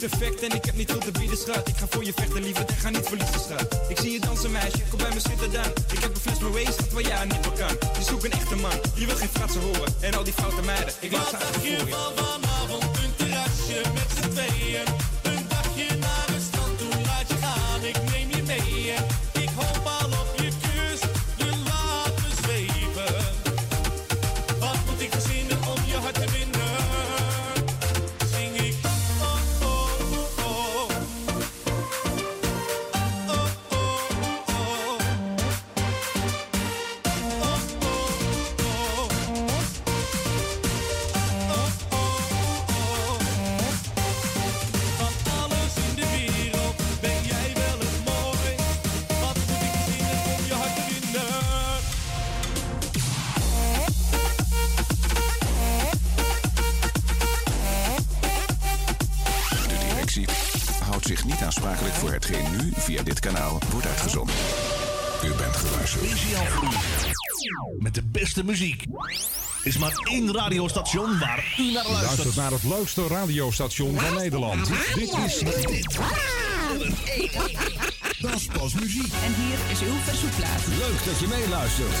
niet perfect en ik heb niet veel te bieden, schat. Ik ga voor je vechten, liever, en ga niet verliezen, schat. Ik zie je dansen, meisje, kom bij me zitten, dan. Ik heb een fles Moët, wat wil jij niet Journaal wordt uitgezonden. U bent geluisterd. Met de beste muziek is maar één radiostation waar u naar luistert. Luistert naar het leukste radiostation van Nederland. Dit is... Dit. Dat is pas muziek. En hier is uw verzoekplaat. Leuk dat je meeluistert.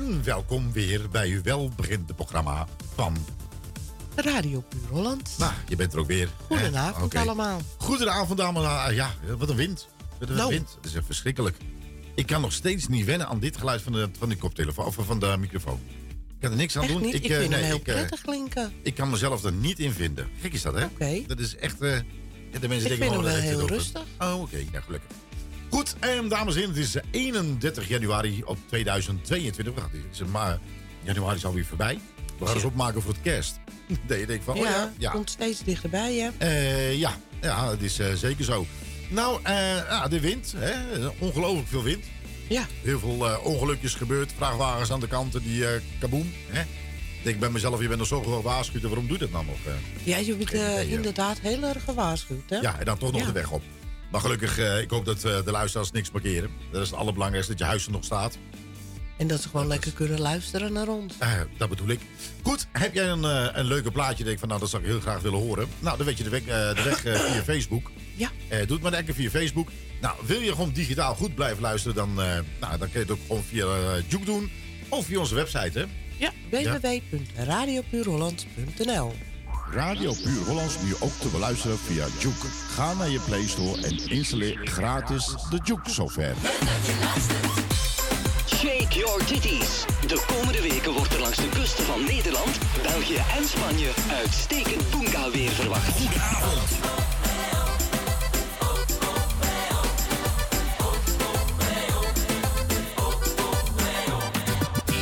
En welkom weer bij uw welbeginde programma van... Radio Puur Holland. Nou, je bent er ook weer. Goedenavond allemaal. Goedenavond allemaal. Ja, wat een wind. Wat een Nou. wind. Het is echt verschrikkelijk. Ik kan nog steeds niet wennen aan dit geluid van de, van de koptelefoon of van de microfoon. Ik kan er niks aan Echt doen. niet? Ik, eh, vind nee, hem heel ik, eh, prettig klinken. ik kan mezelf er niet in vinden. Gek is dat, hè? Oké. Dat is echt... eh, de mensen Ik denken vind hem oh, wel dat heeft heel rustig. Oh, oké. Ja, gelukkig. Goed, en dames en heren, het is eh, 31 januari op 2022. Wacht, het is een ma januari is alweer voorbij. We gaan eens opmaken voor het kerst. Dat je denkt van, oh ja, ja, ja. komt steeds dichterbij, hè? Eh, ja, ja, het is eh, zeker zo. Nou, eh, ja, de wind, hè? ongelooflijk veel wind. Ja. Heel veel eh, ongelukjes gebeurd. Vrachtwagens aan de kanten, die eh kaboom. Hè? Ik denk bij mezelf, je bent er zo gewaarschuwd. Waarom doet het nou nog? eh? Ja, je bent eh, ja. inderdaad heel erg gewaarschuwd, hè? Ja, en dan toch nog Ja. de weg op. Maar gelukkig, eh, ik hoop dat eh, de luisteraars niks markeren. Dat is het allerbelangrijkste, dat je huis er nog staat. En dat ze gewoon lekker kunnen luisteren naar ons. Eh, dat bedoel ik. Goed, heb jij een, eh, een leuke plaatje? Denk van, nou, dat zou ik heel graag willen horen. Nou, dan weet je de weg, de weg via Facebook. Ja. Doe het maar lekker via Facebook. Nou, wil je gewoon digitaal goed blijven luisteren, dan, nou, dan kun je het ook gewoon via uh, Juke doen. Of via onze website, hè? Ja, www.radiopuurholland.nl Radio Puur Hollands nu ook te beluisteren via Juke. Ga naar je Play Store en installeer gratis de Juke software. Shake your titties. De komende weken wordt er langs de kusten van Nederland, België en Spanje uitstekend boonga weer verwacht. Goedenavond.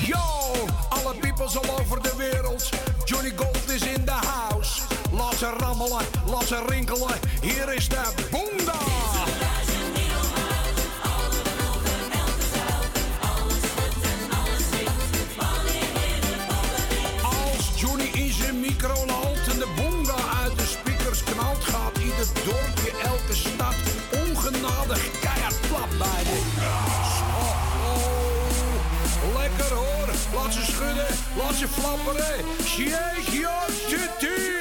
Yo, alle peoples all over de ze rammelen, laat rinkelen. Hier is de boonda. Als Johnny in zijn micro loopt en de boonda uit de speakers knalt, gaat ieder dorpje, elke stad ongenadig keihard plat bij de. Oh, oh. Lekker hoor, laat ze schudden, laat ze flapperen. Shake your.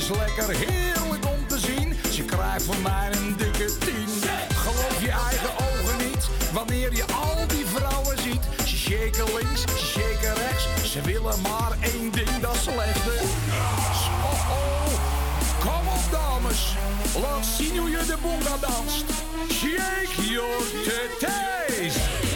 Is lekker heerlijk om te zien. Ze krijgt van mij een dikke tien. Geloof je eigen ogen niet wanneer je al die vrouwen ziet. Ze shaken links, ze shaken rechts. Ze willen maar één ding, dat is. Oh oh, kom op dames. Laat zien hoe je de boonga danst. Shake your titties.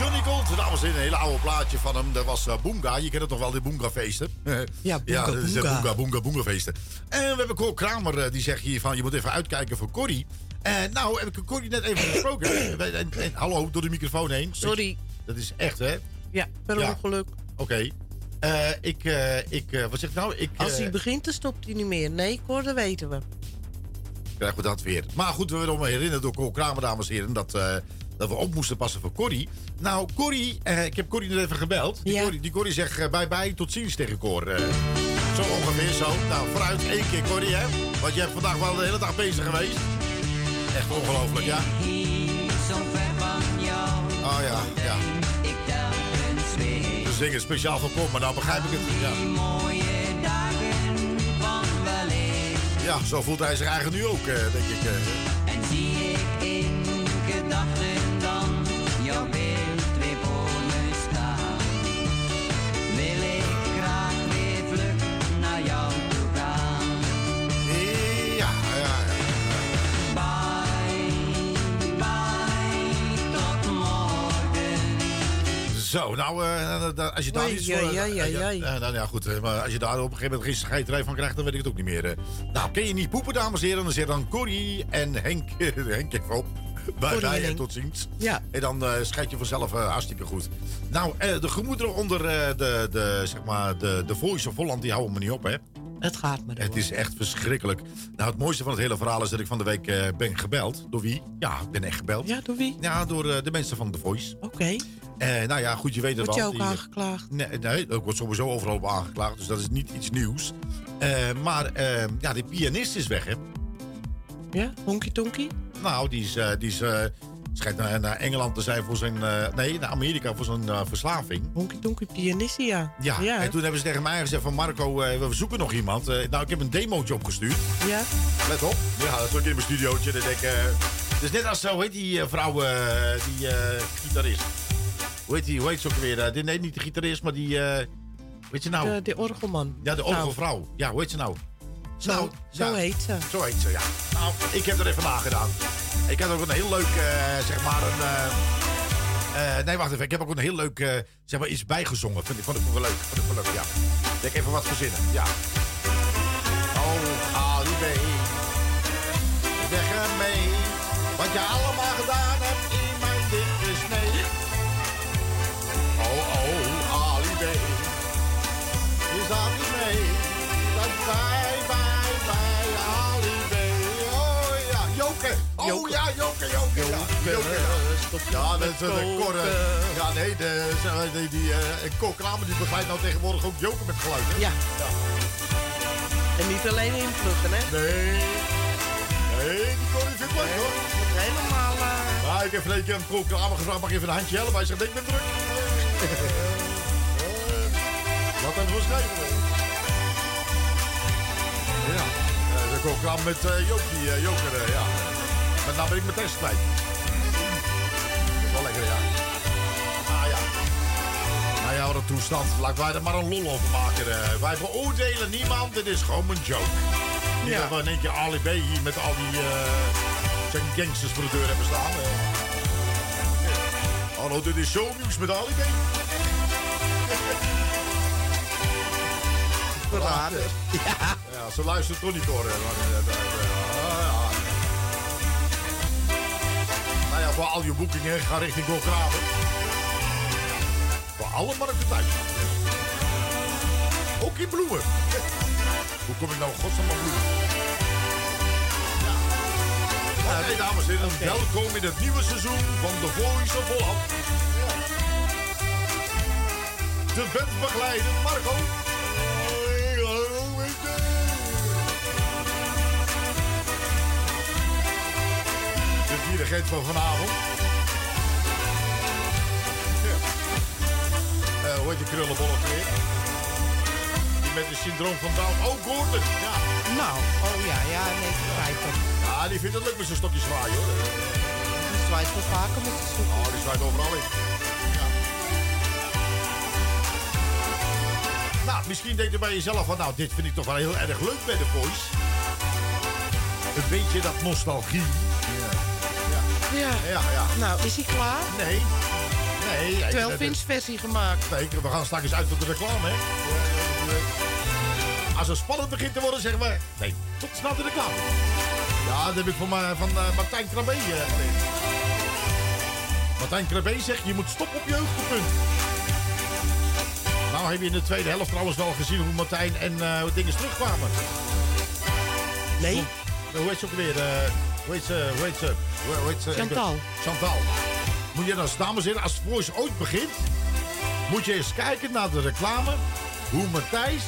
Johnny Gold. Dames en heren, een hele oude plaatje van hem. Dat was eh, Boonga. Je kent het toch wel, die Boonga-feesten? Ja, Boonga, dat is, eh, Boonga. Boonga, Boonga, Boonga-feesten. En we hebben Cor Kramer, eh, die zegt hier van... je moet even uitkijken voor Corrie. En nou, heb ik Corrie net even gesproken. En, en- en- hallo, door de microfoon heen. Sorry. Dat is echt, hè? Ja, per Ja. ongeluk. Oké. Eh, ik, eh, ik, wat zeg ik nou? Ik, Als hij begint, dan stopt hij niet meer. Nee, Cor, dat weten we. krijgen we dat weer. Maar goed, we werden me herinnerd door Cor Kramer, dames en heren, dat, eh, dat we op moesten passen voor Corrie. Nou, Corrie, eh, ik heb Corrie net even gebeld. Die, Ja. Corrie, die Corrie zegt eh, bye bye, tot ziens tegen Cor. Eh, zo ongeveer zo. Nou, vooruit één keer Corrie, hè. Want je hebt vandaag wel de hele dag bezig geweest. Echt ongelooflijk, ja. Oh ja, ja. Dus zingen, speciaal voor Kom, maar nou begrijp ik het. Ja. mooie dagen van weleer. ja, zo voelt hij zich eigenlijk nu ook, eh, denk ik. eh. En zie ik in gedachten Zo, nou, eh, eh, als je daar iets voor... oei, ja, eh, nou ja, goed. eh, Maar als je daar op een gegeven moment geen scheiterij van krijgt, dan weet ik het ook niet meer. eh. Nou, ken je niet poepen, dames en heren? Dan zit dan Corrie en Henk, Henk even op. Bij mij en tot ziens. Ja. En dan eh schijt je vanzelf eh, hartstikke goed. Nou, eh, de gemoederen onder eh, de, de, zeg maar, de, de Voice of Holland, die houden me niet op, hè? Het gaat me Het is echt verschrikkelijk. Nou, het mooiste van het hele verhaal is dat ik van de week eh, ben gebeld. Door wie? Ja, ik ben echt gebeld. Ja, door wie? Ja, door eh, de mensen van The Voice. Oké. Eh, nou ja, goed, je weet het Word je wel. ook Die- aangeklaagd? Nee, nee, ik word sowieso overal op aangeklaagd, dus dat is niet iets nieuws. Maar eh, ja, die pianist is weg, hè? Ja, honky tonky? Nou, die is, die is schijnt naar, naar Engeland te zijn voor zijn... eh, nee, naar Amerika voor zijn eh, verslaving. Honky tonky pianistie, ja. Ja, en toen hebben ze tegen mij gezegd van Marco, eh, we zoeken nog iemand. Eh, nou, ik heb een demootje opgestuurd. Ja? Let op. Ja, dat is ook in mijn studiootje. Dan denk ik, eh, dus net als, hoe heet die eh, vrouw, eh, die eh, gitarist? Hoe heet die, hoe heet ze ook weer? Die- nee, niet de gitarist, maar die, eh, weet je nou? De, de orgelman. Ja, de Nou, orgelvrouw. Ja, hoe heet ze nou? Zo, Nou, zo ja. heet ze. Zo heet ze, ja. Nou, ik heb er even nagedaan. Ik had ook een heel leuk, eh, zeg maar, een... eh, eh, nee, wacht even. Ik heb ook een heel leuk, zeg maar, iets bijgezongen. Vond ik, vond ik wel leuk. Vond ik wel leuk, ja. Denk even wat verzinnen, ja. Oh, Ali B. Weg ermee. Wat je allemaal Joke. Oh ja, Joke, Joke. Ja, Joke. Ja, dat is de Cor. eh, Ja, nee, de, die, die eh, Cor Kramer die begeleidt nou tegenwoordig ook Joke met geluid. Hè? Ja. En niet alleen invluchten, hè? Nee. Nee, die Cor die vindt leuk hoor. Helemaal... eh, Nou, ik heb een keer aan Cor Kramer gevraagd, mag ik even een handje helpen? Hij zegt, nee, ik ben druk. Wat hebben we schrijven? Ja, eh, de Cor Kramer met eh Jokie, eh, Joker, eh, ja. Maar nou ben ik mijn test kwijt. Dat is wel lekker, ja. Ah ja. Nou ja, wat een toestand. Laten wij er maar een lol over maken. eh. Wij beoordelen niemand, dit is gewoon een joke. Niet Ja. dat we in één keer Ali B hier met al die zeg, gangsters voor de deur hebben staan. Hallo, dit is shownieuws met Ali B. Verraden. Ja. Ja, ze luistert toch niet hoor. Maar, voor al je boekingen ga richting Golkraven. Voor alle markten thuis. Ook in bloemen. Hoe kom ik nou godsnaam aan bloemen? Ja. Dames en heren, welkom in het nieuwe seizoen van The Voice of Holland. De bandbegeleider Marco. De dirigent van vanavond. Ja. Eh, hoe heet die krullenbol ook weer? Die met het syndroom van Down. Oh, Gordon. Ja. Nou, oh ja, ja, nee, begrijp ja, die vindt het leuk met zijn stokjes zwaaien hoor. Die zwaait wel vaker met zijn soep. Oh, die zwaait overal in. Ja. Nou, misschien denk je bij jezelf van, nou, dit vind ik toch wel heel erg leuk bij de Voice. Een beetje dat nostalgie. Ja. Ja, ja. Nou, is hij klaar? Nee. Nee. ik- Terwijl dat- Vince versie gemaakt. Nee, we gaan straks uit tot de reclame, hè? Als het spannend begint te worden, zeggen we... Nee, tot snel de reclame. Ja, dat heb ik van, ma- van eh, Martijn Krabbe eh, gelezen. Martijn Krabbe zegt, je moet stoppen op je hoogtepunt. Nou heb je in de tweede helft trouwens wel gezien hoe Martijn en eh dingen terugkwamen. Nee. Hoe heet ze ook weer? eh, hoe heet ze? Hoe? Chantal. Chantal. Moet je dan, dames en heren, als Voice ooit begint, moet je eens kijken naar de reclame. Hoe Matthijs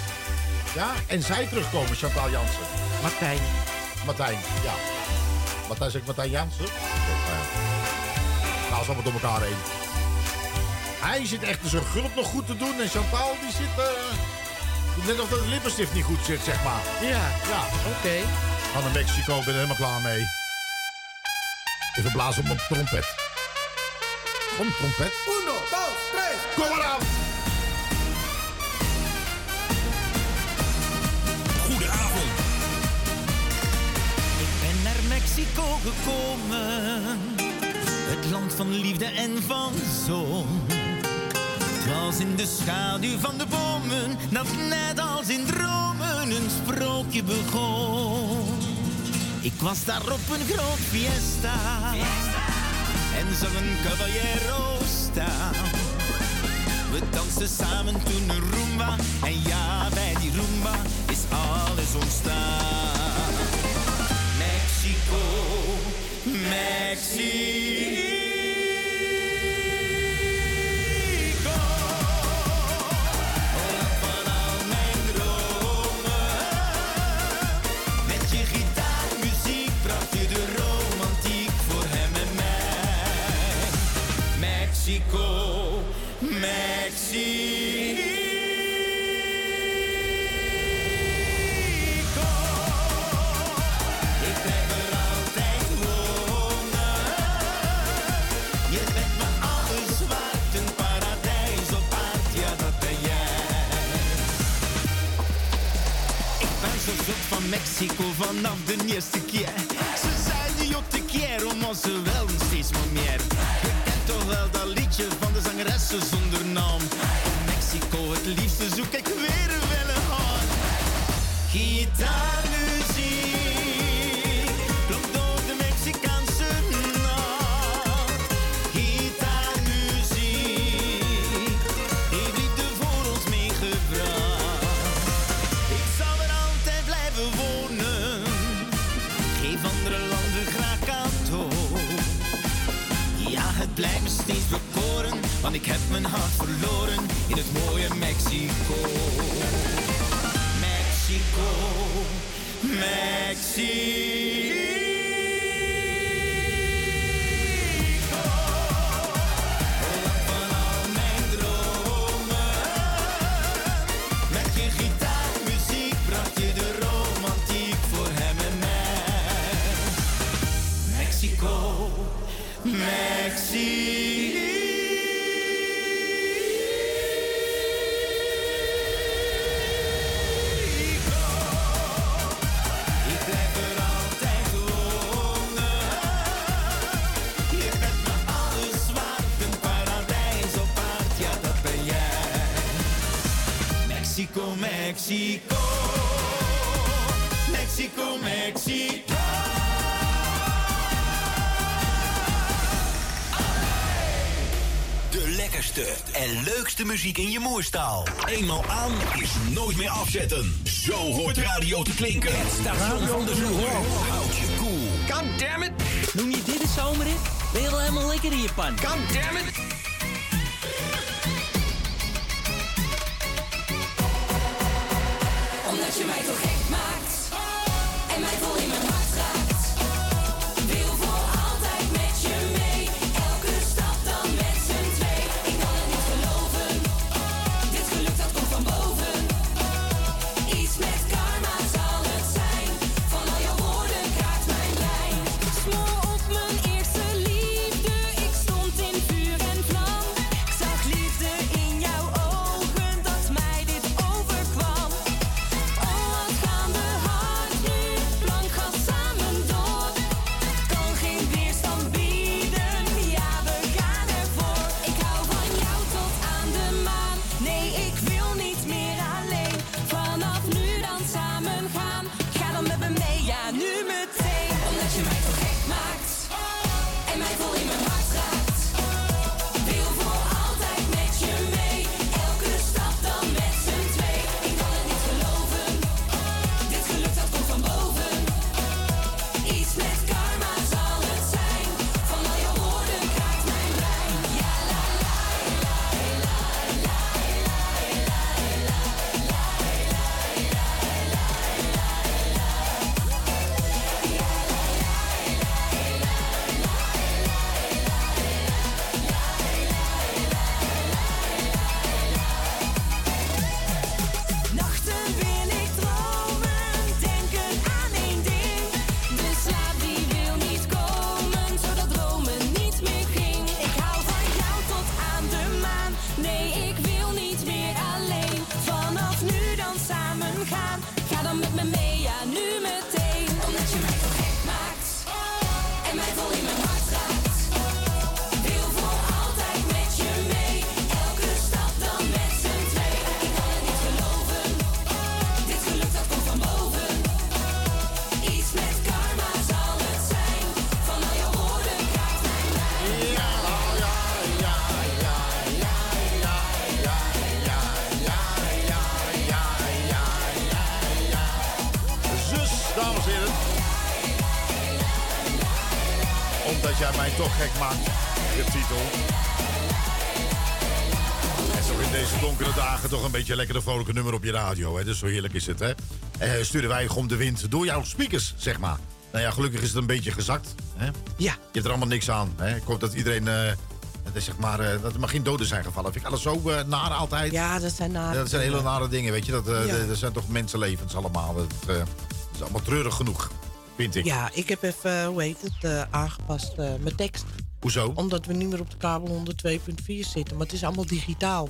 ja, en zij terugkomen, Chantal Jansen. Martijn. Martijn, ja. Matthijs zegt Martijn Jansen. Ga nou ze nou, allemaal door elkaar heen. Hij zit echt zijn gulp nog goed te doen en Chantal die zit... Uh, net of dat de lippenstift niet goed zit, zeg maar. Ja. Ja. Oké. Van Mexico ben er helemaal klaar mee. Even blazen op mijn trompet. Kom, trompet. Uno, dos, tres. Kom maar aan. Goedenavond. Ik ben naar Mexico gekomen. Het land van liefde en van zon. Het was in de schaduw van de bomen. Dat net als in dromen een sprookje begon. Ik was daar op een groot fiesta. En zag een caballero staan. We dansen samen toen een rumba. En ja, bij die rumba is alles ontstaan. Mexico, Mexico. Eenmaal aan is nooit meer afzetten. Zo hoort radio te klinken. Station van de zomer. Houd je koel. Cool. God damn it. Noem je dit de zomer in? Ben je al helemaal lekker in je pan? God damn it. Beetje lekker een vrolijke nummer op je radio. Hè? Dus zo heerlijk is het, hè? Eh, sturen wij om de wind door jouw speakers, zeg maar. Nou ja, gelukkig is het een beetje gezakt. Hè? Ja. Je hebt er allemaal niks aan. Hè? Ik hoop dat iedereen... eh, het is zeg maar, eh, dat er maar geen doden zijn gevallen. Vind ik alles zo eh, naar altijd. Ja, dat zijn nare dat zijn hele dingen. nare dingen, weet je. Dat, Ja. dat zijn toch mensenlevens allemaal. Dat, dat is allemaal treurig genoeg, vind ik. Ja, ik heb even, hoe heet het, aangepast mijn tekst. Hoezo? Omdat we niet meer op de kabel 102.4 zitten. Maar het is allemaal digitaal.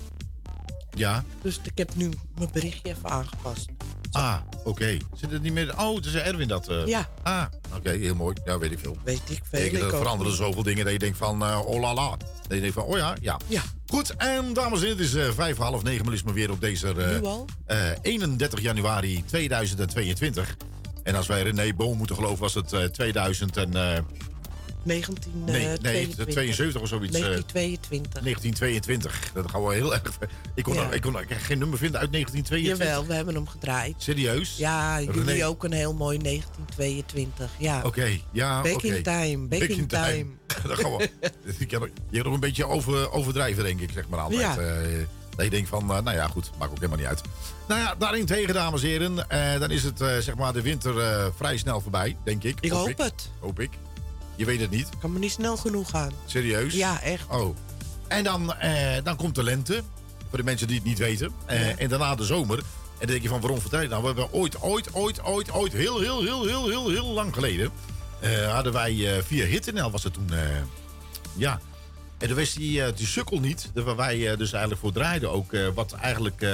Ja. Dus ik heb nu mijn berichtje even aangepast. Ah, oké. Zit het niet meer... Oh, het is Erwin dat... eh, Ja. Ah, oké, heel mooi. Ja, weet ik veel. Weet ik veel. Ik, ik er veranderen zoveel dingen dat je denkt van, eh oh la la. Dat je denkt van, oh ja, ja. Ja. Goed, en dames en heren, het is eh, vijf, half negen, maar is maar weer op deze Nu al? eh, 31 januari 2022. En als wij René Boom moeten geloven, was het eh 2000 en... eh, 19, eh, nee, nee, 22. 72 of zoiets. eh, 1922. 1922. Dat gaan we heel erg... Ik kon, Ja. ik kon geen nummer vinden uit 1922. Jawel, we hebben hem gedraaid. Serieus? Ja, jullie René- ook een heel mooi 1922. Ja. Oké, ja, Back in time, back, in time. Dan gaan we. Je gaat nog een beetje over, overdrijven, denk ik, zeg maar altijd. Ja. Eh, dat je denkt van, nou ja, goed, maakt ook helemaal niet uit. Nou ja, daarentegen, dames en heren, eh, dan is het, eh, zeg maar, de winter eh, vrij snel voorbij, denk ik. Ik hoop het. Hoop ik. Je weet het niet. Kan me niet snel genoeg gaan. Serieus? Ja, echt. Oh. En dan, eh, dan komt de lente, voor de mensen die het niet weten. Eh, En daarna de zomer. En dan denk je van, waarom vertel je nou? We hebben ooit, ooit, ooit, ooit, ooit, heel, heel, heel, heel, heel, heel lang geleden... eh, hadden wij eh, via HitNL was het toen... eh, ja. En dan was die, eh, die sukkel niet, waar wij dus eigenlijk voor draaiden ook... wat eigenlijk,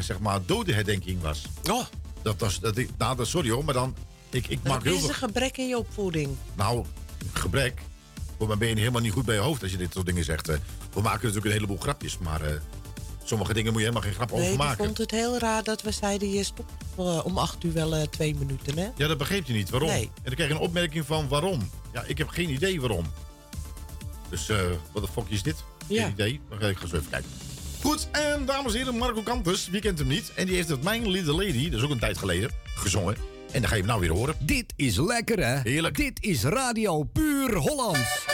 zeg maar, dodenherdenking was. Oh. Dat was, dat, ik- nou, dat, sorry hoor, maar dan... Ik, ik maak heel is een gebrek in je opvoeding. Nou, gebrek. Voor mij ben je helemaal niet goed bij je hoofd als je dit soort dingen zegt. eh. We maken natuurlijk een heleboel grapjes, maar eh, sommige dingen moet je helemaal geen grap Nee, over ik maken. vond het heel raar dat we zeiden... je stopt eh, om acht uur wel twee minuten, hè? Ja, dat begreep je niet. Waarom? Nee. En dan krijg je een opmerking van waarom. Ja, ik heb geen idee waarom. Dus wat de fok is dit? Ja. Geen idee. Dan ga ik zo even kijken. Goed, en dames en heren, Marco Campus, wie kent hem niet? En die heeft het Mijn Little Lady, dat is ook een tijd geleden, gezongen. En dan ga je hem nou weer horen. Dit is lekker, hè? Heerlijk. Dit is Radio Puur Hollands.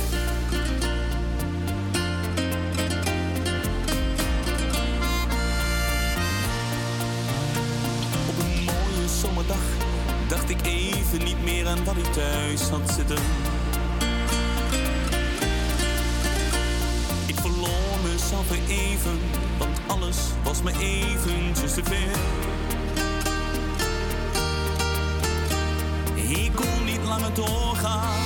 Thuis had zitten. Ik verloor mezelf weer even, want alles was me eventjes te veel. Ik kon niet langer doorgaan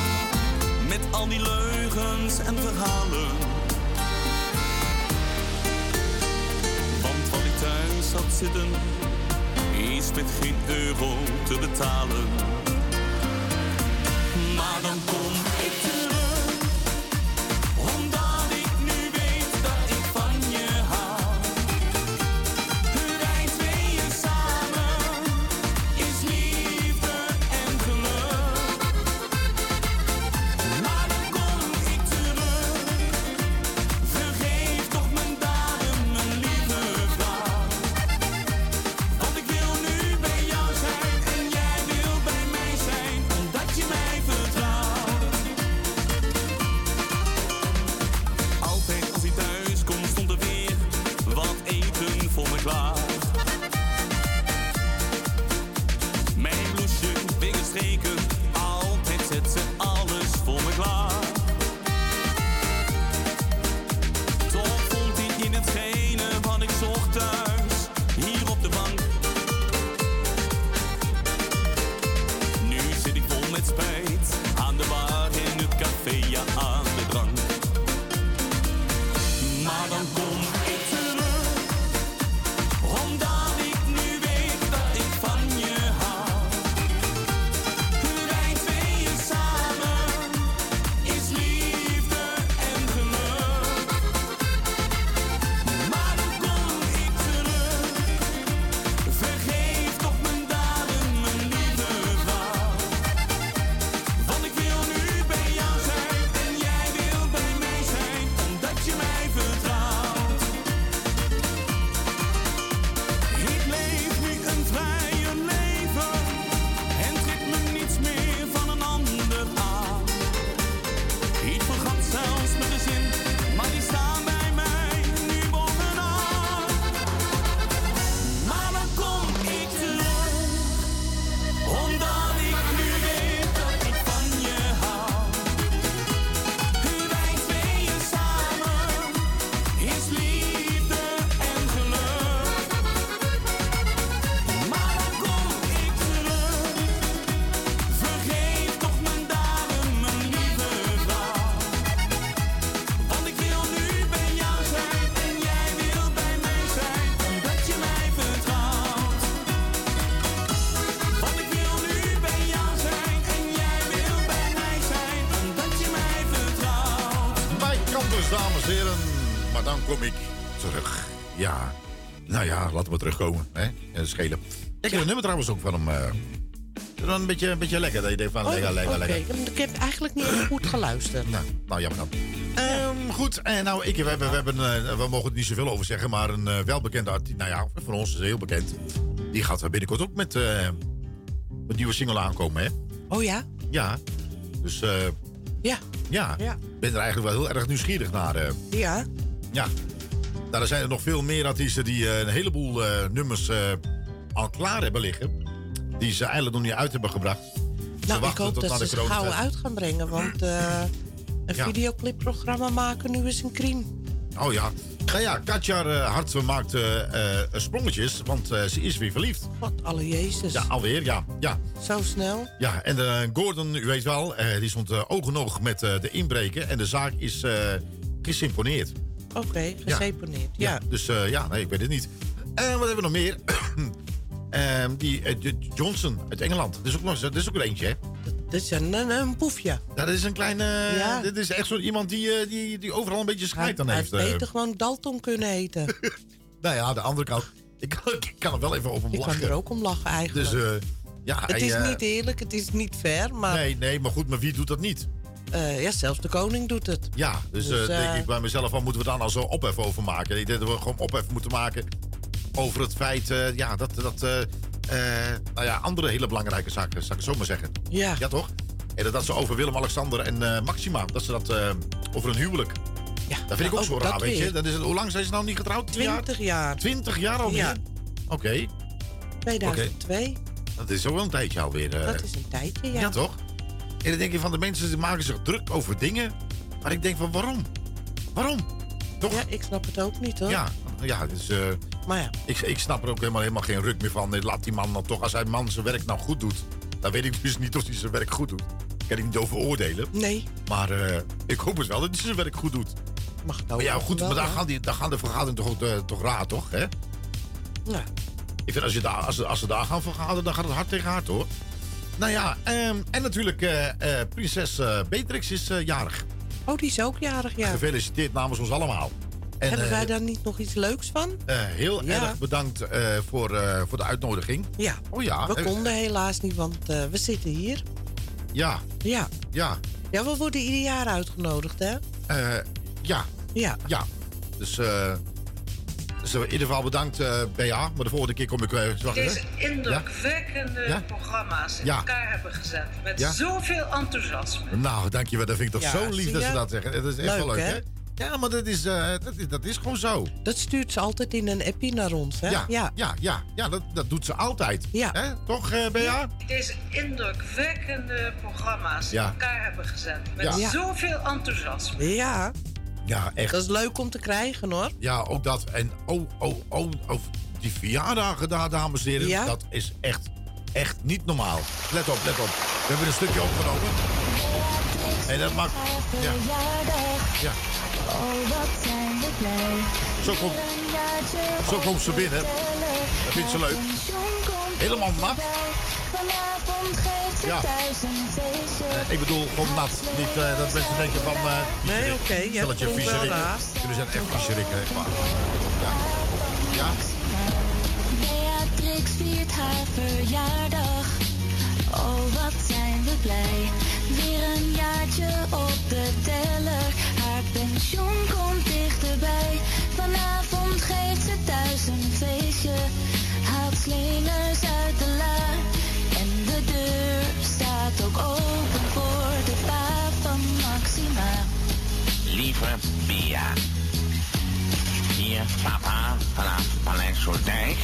met al die leugens en verhalen. Want wat ik thuis had zitten, is met geen euro te betalen. Trouwens ook van hem. Is dat een beetje, een beetje lekker dat je denkt van Oh, lekker, lekker, lekker. Ik heb eigenlijk niet goed geluisterd. Nou, nou jammer dan. Ehm, goed, en nou, ik, we, hebben, we, hebben, eh, we mogen er niet zoveel over zeggen, maar een eh, welbekende artiest, nou ja, voor ons is heel bekend. Die gaat binnenkort ook met een nieuwe single aankomen, hè? Oh ja? Ja. Dus eh, Ja. ja, Ja. ik ben er eigenlijk wel heel erg nieuwsgierig naar. Ja. ja. Nou, er zijn er nog veel meer artiesten die een heleboel nummers al klaar hebben liggen. Die ze eigenlijk nog niet uit hebben gebracht. Ze Nou, ik hoop dat ze corona- gauw uit gaan brengen, want eh, een Ja. videoclipprogramma maken nu is een crime. Oh ja. Nou ja, Katja uh, Hart maakt eh, eh, sprongetjes, want eh, ze is weer verliefd. God, alle Jezus. Ja, alweer, ja. ja. Zo snel? Ja, en eh, Gordon, u weet wel, eh, die stond uh, oog en oog met de inbreken. En de zaak is gesimponeerd. Oké, okay, geseponeerd, ja. ja. Dus ja, nee, ik weet het niet. En wat hebben we nog meer? Die Johnson uit Engeland. Dat is ook nog dat is ook er eentje, hè? Dat is een, een, een. Ja, dat is een kleine... Ja. Dit is echt zo iemand die, die, die overal een beetje scheid aan hij heeft. Hij beter gewoon Dalton kunnen eten. Nou ja, de andere kant. Ik kan, ik kan er wel even op hem Ik kan lachen. er ook om lachen eigenlijk. Dus eh, ja, het hij, is eh, niet eerlijk, het is niet fair, maar Nee, nee, maar goed, maar wie doet dat niet? eh, ja, zelfs de koning doet het. Ja, dus, Dus, eh, denk eh, ik bij mezelf, wat moeten we daar nou zo ophef over maken? Ik denk dat we gewoon ophef moeten maken over het feit eh, ja, dat, dat eh, eh, nou ja, andere hele belangrijke zaken, zou ik het zo maar zeggen. Ja. Ja, toch? En dat, ze over Willem-Alexander en Maxima, dat ze dat over een huwelijk. Ja, dat vind ik ook ook zo raar, weet je. Dat is, hoe lang zijn ze nou niet getrouwd? Tien jaar? 20 jaar. 20 jaar alweer? Ja. Oké, 2002. dat is ook wel een tijdje alweer. Dat is een tijdje, ja. Ja, toch? En dan denk je van de mensen die maken zich druk over dingen. Maar ik denk van waarom? Waarom? Toch? Ja, ik snap het ook niet hoor. Ja, ja dus, Maar ja. ik, ik snap er ook helemaal, helemaal geen ruk meer van. Nee, Laat die man dan toch, als hij man zijn werk nou goed doet. Dan weet ik dus niet of hij zijn werk goed doet. Ik kan ik niet over oordelen. Nee. Maar eh, ik hoop het wel dat hij zijn werk goed doet. Mag ook Maar ja, wel, goed, maar daar gaan, die, daar gaan de vergaderingen toch, eh, toch raar, toch? Hè? Ja. Ik vind als, je daar, als, ze- als ze daar gaan vergaderen, dan gaat het hard tegen hard, hoor. Nou ja, ehm, en natuurlijk, eh, prinses Beatrix is jarig. Oh, die is ook jarig, ja. Gefeliciteerd namens ons allemaal. En, Hebben eh, wij daar niet nog iets leuks van? eh, heel Ja. erg bedankt eh, voor, eh, voor de uitnodiging. Ja. Oh ja. We konden helaas niet, want eh, we zitten hier. Ja, Ja. ja, Ja, we worden ieder jaar uitgenodigd, hè? eh, ja, Ja. ja. Dus, eh, dus in ieder geval bedankt, eh Bea. Maar de volgende keer kom ik... wacht Deze indrukwekkende Ja? programma's in Ja. elkaar hebben gezet. Met Ja? zoveel enthousiasme. Nou, dankjewel. Dat vind ik toch Ja, zo lief dat ze dat zeggen. Dat is echt Leuk, wel leuk, hè? hè? Ja, maar dat is, eh, dat, is, dat is gewoon zo. Dat stuurt ze altijd in een appie naar ons, hè? Ja, ja, ja, ja, ja dat, dat doet ze altijd. Ja. Hè? Toch, eh Bea? Deze indrukwekkende programma's Ja. in elkaar hebben gezet. Met Ja. Ja. zoveel enthousiasme. Ja. Ja, echt. Dat is leuk om te krijgen, hoor. Ja, ook dat. En oh, oh, oh, oh die verjaardagen daar, dames en heren. Ja? Dat is echt, echt niet normaal. Let op, let op. We hebben een stukje opgenomen. En dat maakt... Ja. Ja. Oh, wat zijn we blij. Zo komt, zo komt ze binnen. Dat vindt ze leuk. Helemaal nat. Ja. Eh, ik bedoel, gewoon nat. Niet eh, dat mensen denken van... eh Nee, oké, ja, Stelletje viezerikken. raar. Jullie zijn echt viezerikken. Ja. Ja? Beatrix viert haar verjaardag. Oh, wat zijn we blij. Weer een jaartje op de teller. Haar pensioen komt dichterbij. Vanavond geeft ze thuis een feestje. Haalt slingers uit de la. En de deur staat ook open voor de pa van Maxima. Lieve Bia. Hier papa vanaf Paleis Soldijk.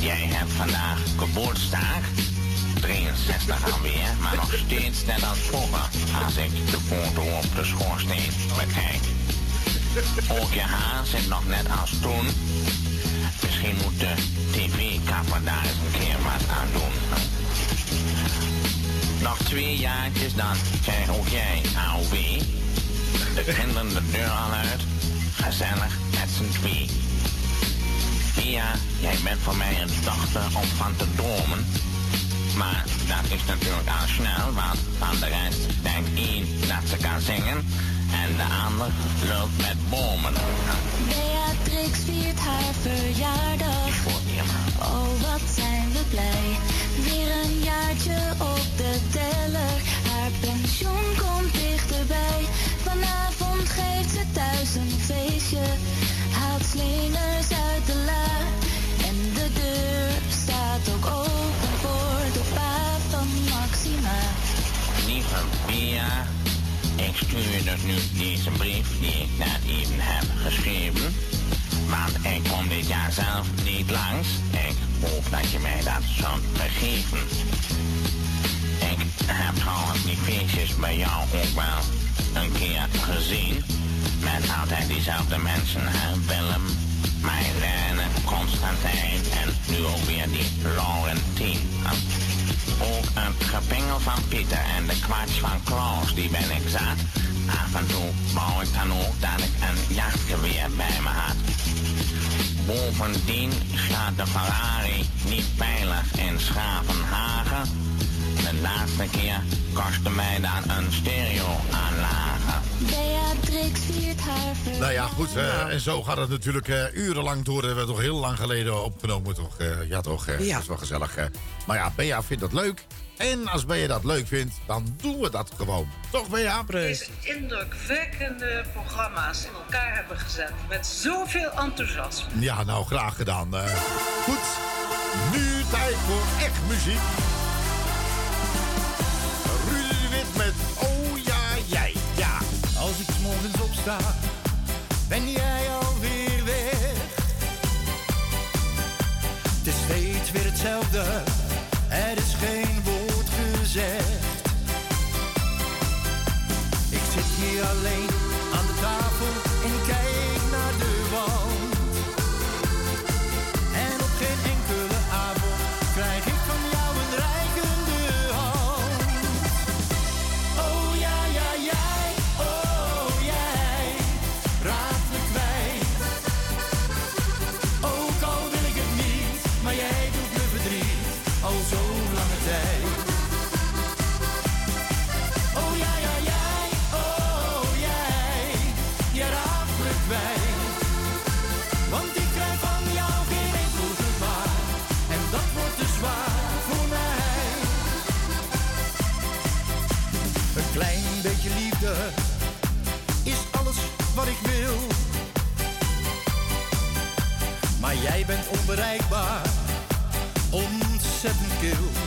Jij hebt vandaag geboortstaak. 63 alweer, maar nog steeds net als vroeger. Als ik de foto op de schoorsteen bekijk. Ook je haar zit nog net als toen. Misschien moet de tv-kapper daar eens een keer wat aan doen. Nog twee jaartjes dan krijg ook jij AOW. De kinderen de deur al uit. Gezellig met z'n twee. Ja, jij bent voor mij een dochter om van te dromen. Maar dat is natuurlijk al snel, want van de rest denkt één dat ze kan zingen en de ander loopt met bomen. Beatrix viert haar verjaardag. Oh, wat zijn we blij. Weer een jaartje op de teller. Haar pensioen komt dichterbij. Vanavond geeft ze thuis een feestje. Haalt slingers uit de la. En de deur staat ook open Pia, ik stuur dus nu deze brief die ik net even heb geschreven. Want ik kom dit jaar zelf niet langs. Ik hoop dat je mij dat zult vergeven. Ik heb trouwens die feestjes bij jou ook wel een keer gezien. Met altijd diezelfde mensen, hè? Willem, Marlene, Constantijn en nu ook weer die Laurentien. hè? Ook het gepingel van Pieter en de kwats van Klaus, die ben ik zat. Af en toe wou ik dan ook dat ik een jachtgeweer bij me had. Bovendien staat de Ferrari niet veilig in Schavenhagen. De laatste keer kostte mij dan een stereo-aanlage. Beatrix viert haar Nou ja, goed. Eh, nou. En zo gaat het natuurlijk eh, urenlang door. We hebben toch heel lang geleden opgenomen, toch? Eh, ja, toch? Ja. Dat is wel gezellig. Maar ja, Bea vindt dat leuk. En als Bea dat leuk vindt, dan doen we dat gewoon. Toch, Bea? Deze indrukwekkende programma's in elkaar hebben gezet. Met zoveel enthousiasme. Ja, nou, graag gedaan. goed, nu tijd voor echt muziek met oh ja, jij, ja. Als ik morgens opsta, ben jij alweer weg. Het is steeds weer hetzelfde, er is geen woord gezegd. Ik zit hier alleen. onbereikbaar, ontzettend kil.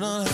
not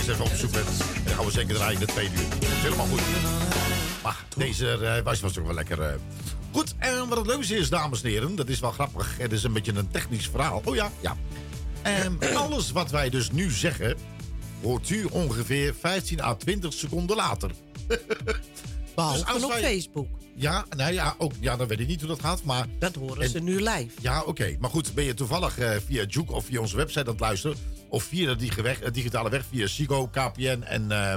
Straks even opzoeken. En dan gaan we zeker draaien in de tweede uur. Helemaal goed. Maar deze eh, was, was ook wel lekker. eh. Goed, en wat het leukste is, dames en heren, dat is wel grappig. Het is een beetje een technisch verhaal. Oh ja, ja. En alles wat wij dus nu zeggen, hoort u ongeveer 15 à 20 seconden later. Behalve Dus op wij- Facebook. Ja, nou ja, ook, ja, dan weet ik niet hoe dat gaat, maar... Dat horen ze nu live. Ja, oké. Maar goed, ben je toevallig eh, via Juke of via onze website aan het luisteren... of via de weg- eh, digitale weg, via Sigo, KPN en... eh,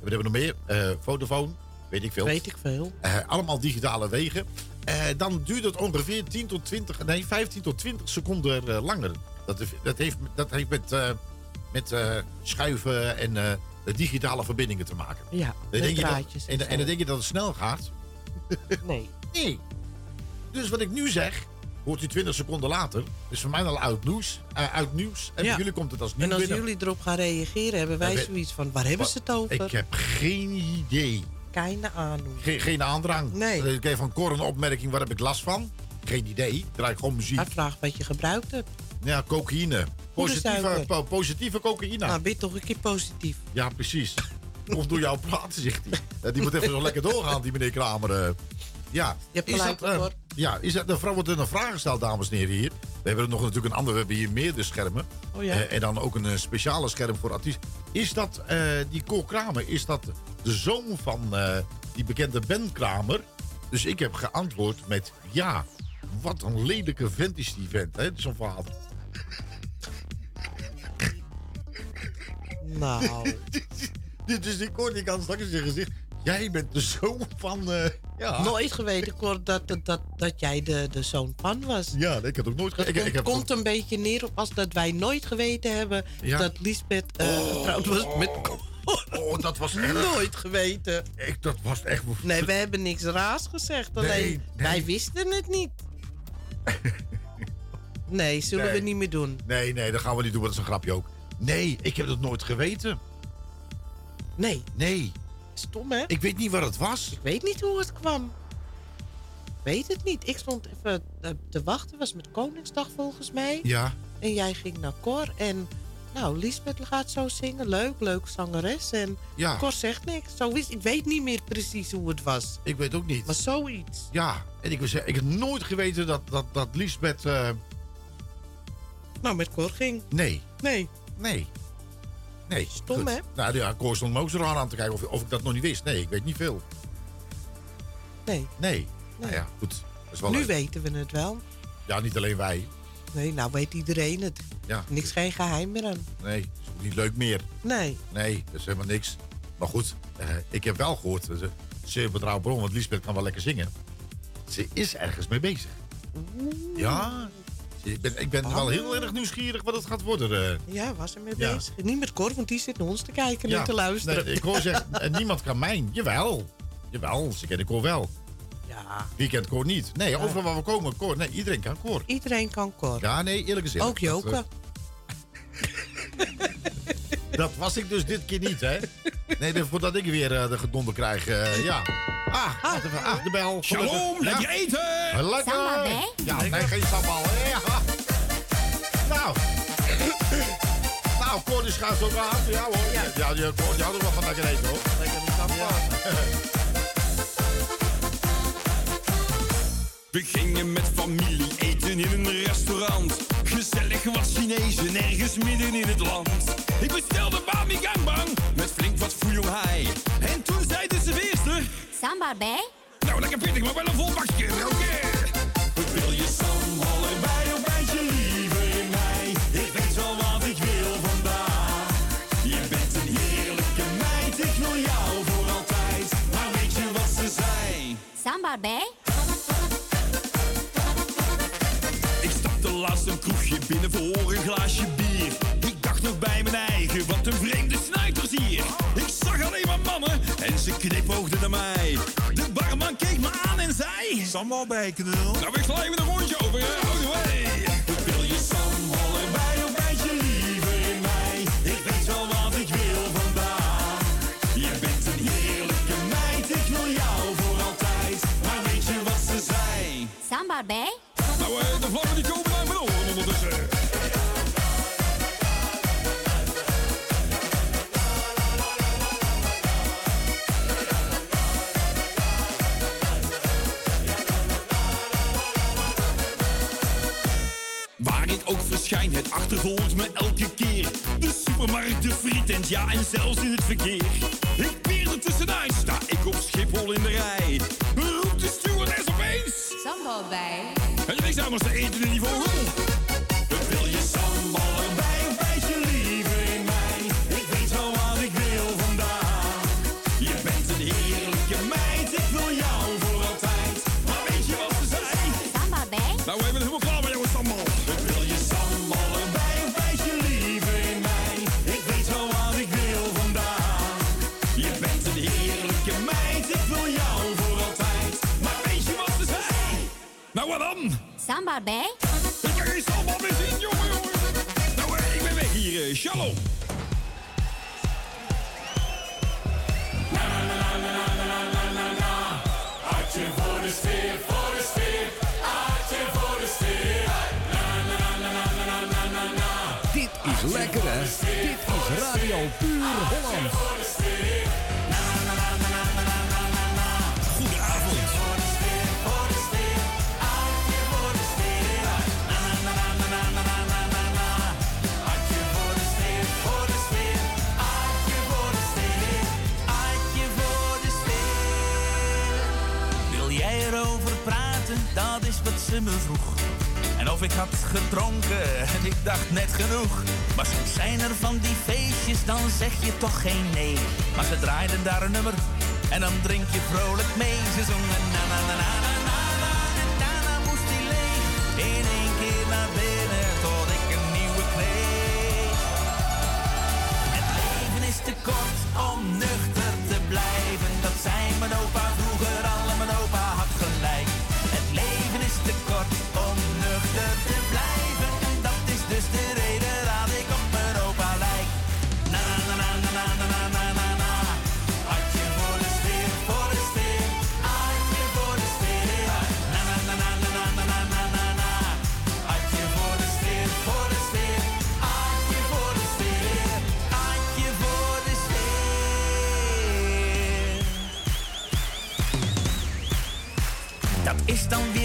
wat hebben we nog meer? Eh Vodafone, weet ik veel. Weet ik veel. Allemaal digitale wegen. Dan duurt het ongeveer 10 tot 20, nee, 15 tot 20 seconden langer. Dat, heeft- dat, heeft, dat heeft met, met schuiven en de digitale verbindingen te maken. Ja, Dan denk je dat- en en dan denk je dat het snel gaat. Nee. Nee. Dus wat ik nu zeg, hoort u 20 seconden later. Is voor mij al oud nieuws. eh, uit nieuws. En Ja. bij jullie komt het als nieuw En als binnen. jullie erop gaan reageren, hebben wij we- zoiets van, waar hebben ze het over? Ik heb geen idee. Keine ahnung. Geen, geen aandrang. Nee. Ik kreeg van Cor een opmerking, waar heb ik last van? Geen idee. Draai gewoon muziek. Hij vraagt wat je gebruikt hebt. Ja, cocaïne. Positieve, po- positieve cocaïne. Nou, ben toch een keer positief. Ja, precies. Of door jouw praten, zegt hij. Ja, die moet even zo lekker doorgaan, die meneer Kramer. Ja, Je hebt is dat, eh, ja, is dat, de vrouw wordt er een vraag gesteld, dames en heren, hier. We hebben nog natuurlijk een ander, we hebben hier meerdere schermen. Oh ja. Eh, en dan ook een eh, speciale scherm voor artiesten. Is dat, die Cor Kramer, is dat de zoon van die bekende Ben Kramer? Dus ik heb geantwoord met ja. Wat een lelijke vent is die vent, hè, zo'n vader. Nou, Dit is die Cor, die kan straks in zijn gezicht. Jij bent de zoon van, eh, ja. nooit geweten, Cor, dat, dat, dat, dat jij de, de zoon van was. Ja, ik heb ook nooit Het ge- ik, komt, komt een beetje neer op als dat wij nooit geweten hebben Ja. dat Lisbeth eh, getrouwd was met Oh, dat was. Nooit geweten. Ik, dat was echt... Nee, we hebben niks raars gezegd. Alleen, Nee, nee. wij wisten het niet. Nee, zullen Nee. we niet meer doen. Nee, nee, dat gaan we niet doen, want dat is een grapje ook. Nee, ik heb dat nooit geweten. Nee. Nee. Stom, hè? Ik weet niet waar het was. Ik weet niet hoe het kwam. Ik weet het niet. Ik stond even te wachten. was met Koningsdag volgens mij. Ja. En jij ging naar Cor. En nou, Lisbeth gaat zo zingen. Leuk, leuk zangeres. En Ja. Cor zegt niks. Zo is, ik weet niet meer precies hoe het was. Ik weet ook niet. Maar zoiets. Ja, en ik, zeggen, ik heb nooit geweten dat, dat, dat Lisbeth... eh, Nou, met Cor ging. nee, Nee. nee. Nee. Stom, hè? Nou ja, Cor stond me ook zo raar aan te kijken of, of ik dat nog niet wist. Nee, ik weet niet veel. Nee. Nee. Nou ja, goed. Dat is wel Nu leuk. weten we het wel. Ja, niet alleen wij. Nee, nou weet iedereen het. Ja. Niks geen geheim meer aan. Nee, is ook niet leuk meer. Nee. Nee, dat is helemaal niks. Maar goed, eh, ik heb wel gehoord, dat zeer betrouwbaar bron, want Lisbeth kan wel lekker zingen. Ze is ergens mee bezig. Ja, ik ben, ik ben wel heel erg nieuwsgierig wat het gaat worden. eh. Ja, was er mee Ja. bezig. Niet met Cor, want die zit naar ons te kijken Ja, en te luisteren. Nee, ik hoor zeggen, en niemand kan mijn. Jawel, jawel, ze kennen Cor wel. Ja. Wie kent Cor niet? Nee, overal waar we komen, Cor. Nee, iedereen kan Cor. Iedereen kan Cor. Ja, nee, eerlijk gezegd. Ook Joke. Dat, eh, dat was ik dus dit keer niet, hè? Nee, voordat ik weer eh, de gedonder krijg, eh, ja. Ah, even. Ah, de bel. Shalom, lekker Ja. eten! Lekker! Sambal, hè? Ja, nee, geen sambal. hè? Ja. Nou. Nou, Cor die schuift ook aan. Ja hoor. Ja, ja die, Cor, die er wel van lekker eten hoor. Lekker sambal. We gingen met familie eten in een restaurant. Gezellig wat Chinezen ergens midden in het land. Ik bestelde bami gangbang met flink wat fouillonhai. En toen zei de serveerster... Sambar bij? Nou, lekker pittig, maar wel een vol bakje. Oké. Wil je sambal erbij of bijt je liever in mij? Ik weet wel wat ik wil vandaag. Je bent een heerlijke meid, ik wil jou voor altijd. Maar weet je wat ze zei? Sambar bij? Ik stapte laatst een kroegje binnen voor een glaasje bier. Ik dacht nog bij mijn eigen, wat Ze knipoogde naar mij. De barman keek me aan en zei... Sambal bij, knul. Nou, we glijden een rondje over, je. Hou way. Wil je sambal erbij of bijt je liever in mij? Ik weet wel wat ik wil vandaag. Je bent een heerlijke meid, ik noem jou voor altijd. Maar weet je wat ze zei? Sambal bij? Nou, eh, de vlammen die komen onder de ondertussen. Achtervolgt me elke keer. De supermarkt, de frietent, ja en zelfs in het verkeer. Ik peer er tussenuit, sta ik op Schiphol in de rij. Roept de stewardess opeens. Sambal bij. En je niks anders te eten in die vogel. Samba bij? Meer zien, jongen, jongen. Nou, ik ben weg hier. eh, Shalom. Hartje voor de sfeer, voor de sfeer. Hartje voor de sfeer. Na, na, na, na, na, na, na, na, na. Dit is lekker, hè? Dit is Radio Puur Holland. Me vroeg. En of ik had gedronken en ik dacht net genoeg. Maar soms zijn er van die feestjes, dan zeg je toch geen nee. Maar ze draaiden daar een nummer en dan drink je vrolijk mee. Ze zongen na na na na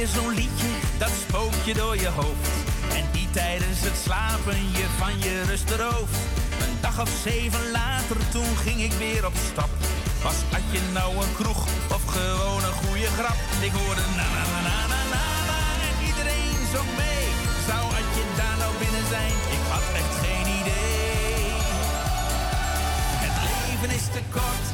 weer zo'n liedje, dat spookt je door je hoofd. En die tijdens het slapen je van je rust berooft. Een dag of zeven later, toen ging ik weer op stap. Was had je nou een kroeg of gewoon een goede grap? Ik hoorde na na na na na na na en iedereen zong mee. Zou had je daar nou binnen zijn? Ik had echt geen idee. Het leven is te kort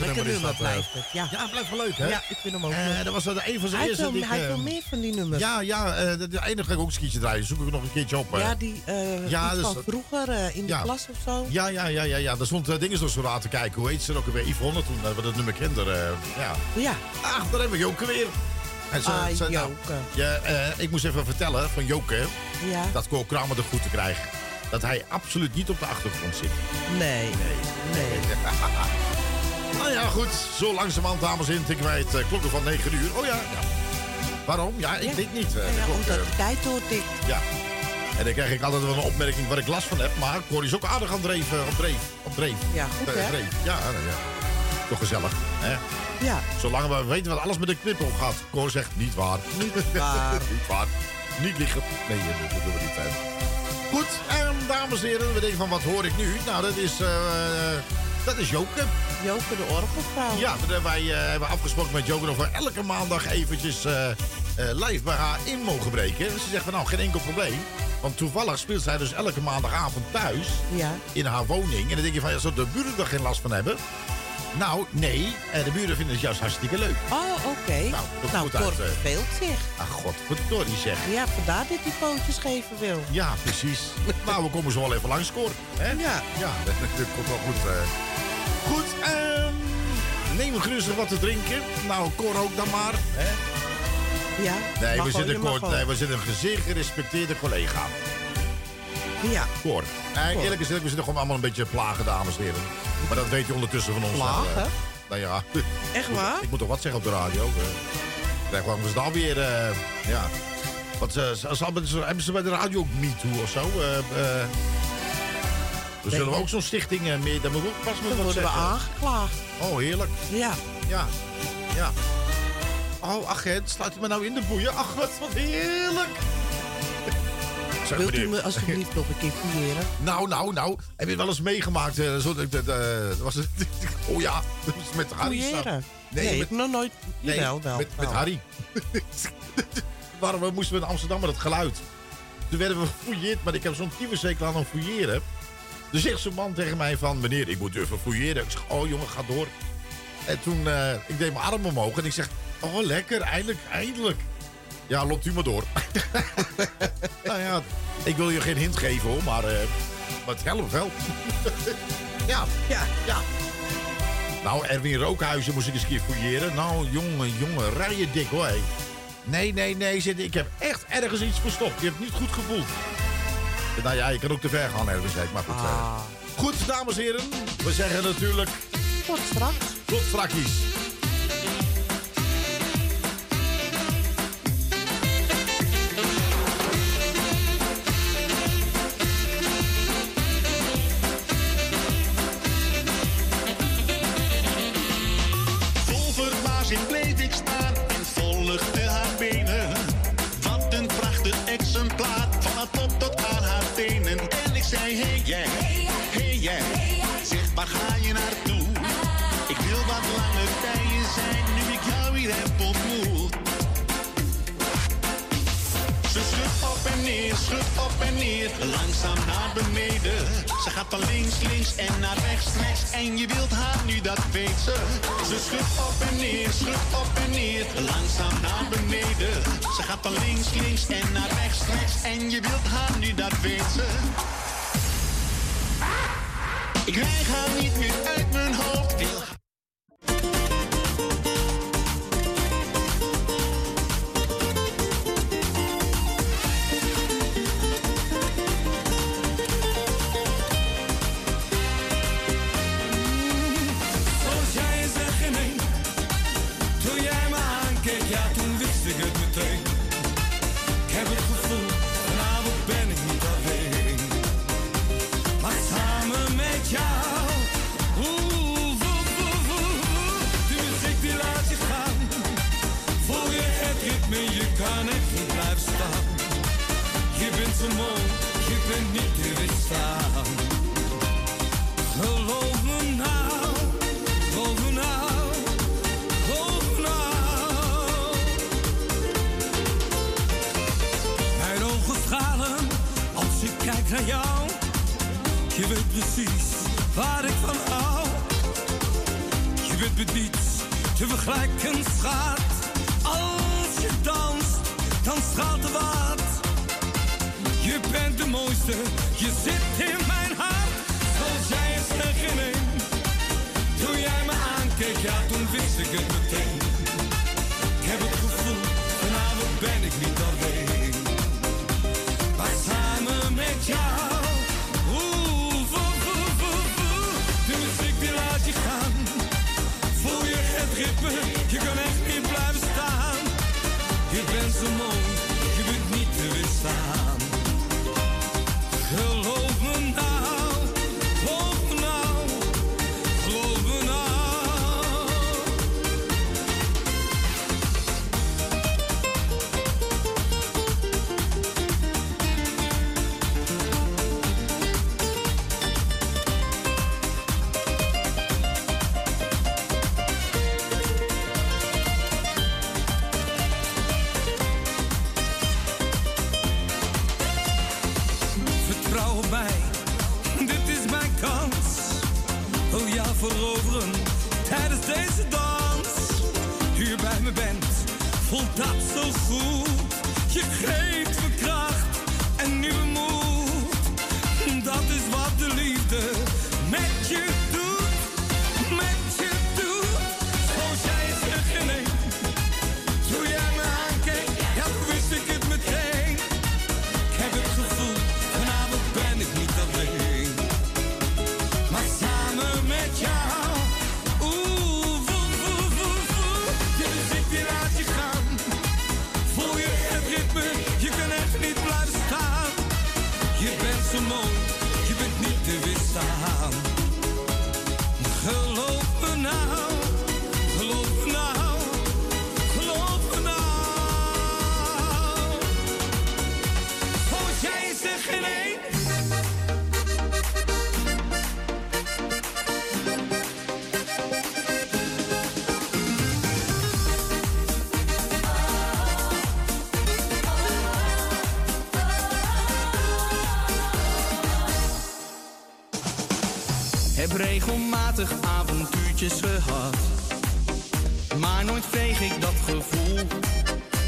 Lekker is nummer dat, eh. blijft het, ja. Ja, het blijft wel leuk, hè? Ja, ik vind hem ook Eh, leuk. dat was dat een van zijn Hij eerste wil- ik, hij eh, wil meer van die nummers. Ja, ja, eh, de, de ene ga ik ook een skietje draaien. Zoek ik nog een keertje op. eh. Ja, die eh, Ja, dus van vroeger eh, in de klas of zo. Ja, ja, ja, ja, ja. Daar stond dingen zo raar te kijken. Hoe heet ze ook alweer? Yvonne, toen eh, we dat nummer kenden. eh, ja. Ja. Ach, daar hebben we Joke weer. En ze- Ah, ze- nou, Joke. ja, eh, ik moest even vertellen van Joke Ja. dat Cor Kramer er goed te krijgen. Dat hij absoluut niet op de achtergrond zit. Nee. Nee. nou ja, goed. Zo langzamerhand, dames en heren, tikken wij het eh, klokken van 9 uur. Oh ja, ja. Waarom? Ja, ik Ja. weet niet. eh, Ja, omdat eh, de tijd doortikt. ja. En dan krijg ik altijd wel een opmerking waar ik last van heb. Maar Cor is ook aardig aan dreef. eh, op dreef. Op dreef. Ja, goed, hè? dreef. Ja, nou ja. Toch gezellig, hè? Ja. Zolang we weten wat alles met de knippel gaat. Cor zegt niet waar. Niet waar. niet waar. Niet liegen. Nee, dat doen we niet. Hè. Goed, en dames en heren, we denken van wat hoor ik nu? Nou, dat is, dat is Joke. Joke de orgelvrouw. Ja, dat hebben wij eh, hebben afgesproken met Joke of we elke maandag eventjes eh, eh, live bij haar in mogen breken. Ze zegt van nou, geen enkel probleem. Want toevallig speelt zij dus elke maandagavond thuis Ja. in haar woning. En dan denk je van, ja, zou de buren er geen last van hebben? Nou, nee. Eh, de buren vinden het juist hartstikke leuk. Oh, oké. Nou, dat nou Cor eh. verveelt zich. Ach, godverdorie zeg. Ja, vandaar dat hij pootjes geven wil. Ja, precies. nou, we komen zo wel even langs, Cor. Hè? Ja. Ja, dat, dat komt wel goed. eh. Goed, ehm neem gerustig wat te drinken. Nou, Cor ook dan maar. Hè? Ja. Nee, we zitten, Cor, gewoon. nee, we zitten een zeer gerespecteerde collega. Ja. Cor. Eerlijk gezegd, we zitten gewoon allemaal een beetje plagen, dames en heren. Maar dat weet je ondertussen van ons. Plagen? nou, eh. Nou ja. Echt waar? Ik moet toch wat zeggen op de radio. eh. Krijg gewoon ze dan weer, eh, ja. Wat, ze, ze, ze- hebben ze- bij de radio ook MeToo of zo? Eh, eh, we zullen we ook zo'n stichting eh, meer, daar moet ik ook pas Dan wat worden we aangeklaagd. Oh, heerlijk. Ja. Ja, ja. Oh, agent, sluit u me nou in de boeien? Ach, wat, wat heerlijk. Zeg, Wilt u me alsjeblieft nog een keer fouilleren? Nou, nou, nou. Heb je het wel eens meegemaakt? eh, zo, dat, dat, eh, was het, oh ja, dat was met Harry. Fouilleren? samen. Nee, met, nog nooit... nee, Jawel, wel. met, met. Harry. Waarom we moesten we in Amsterdam met het geluid. Toen werden we gefouilleerd, maar ik heb zo'n tyfuszekel aan om fouilleren. Dus zegt zo'n man tegen mij van, meneer, ik moet even fouilleren. Ik zeg, oh jongen, ga door. En toen, eh, ik deed mijn arm omhoog en ik zeg, oh lekker, eindelijk, eindelijk. Ja, loopt u maar door. nou ja, ik wil je geen hint geven hoor, maar, eh, maar het helpt wel. ja, ja, ja. Nou, Erwin Rookhuizen moest ik eens een keer fouilleren. Nou, jongen, jongen, rij je dik hoor. Nee, nee, nee, ik heb echt ergens iets verstopt. Je hebt niet goed gevoeld. Nou ja, je kan ook te ver gaan, Erwin, zei. Maar goed, eh. goed, dames en heren. We zeggen natuurlijk... Tot straks. Tot strakjes. Waar ga je naartoe? Ik wil wat langer bij je zijn, nu ik jou weer heb ontmoet. Ze schudt op en neer, schudt op en neer, langzaam naar beneden. Ze gaat van links, links en naar rechts, rechts. En je wilt haar nu, dat weet ze. Ze schudt op en neer, schudt op en neer, langzaam naar beneden. Ze gaat van links, links en naar rechts, rechts. En je wilt haar nu, dat weet ze. Ik krijg haar niet meer uit mijn hoofd. Regelmatig avontuurtjes gehad. Maar nooit kreeg ik dat gevoel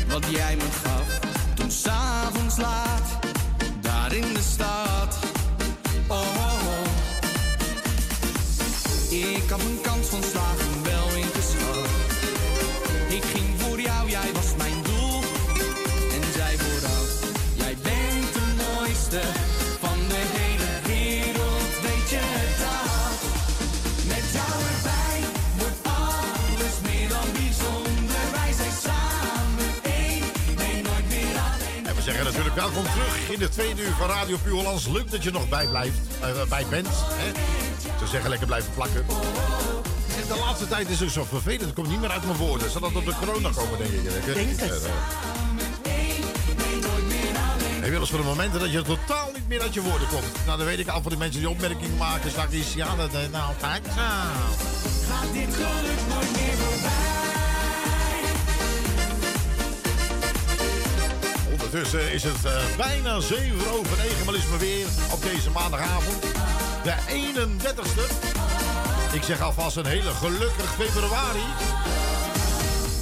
wat jij me gaf. Toen s'avonds laat, welkom terug in de tweede uur van Radio Puur Hollands. Leuk dat je nog bij blijft, eh, bij bent. Hè? Ik zou zeggen, lekker blijven plakken. En de laatste tijd is het zo vervelend. Het komt niet meer uit mijn woorden. Zal dat op de corona komen, denk ik? Ik denk het. Heb je wel eens voor de momenten dat je totaal niet meer uit je woorden komt? Nou, dan weet ik al van die mensen die opmerkingen maken straks. Ja, dat is nou zo. Gaat dit geluk nooit meer Ondertussen is het eh, bijna 7 over 9, maar is me weer op deze maandagavond. De 31ste. Ik zeg alvast een hele gelukkig februari.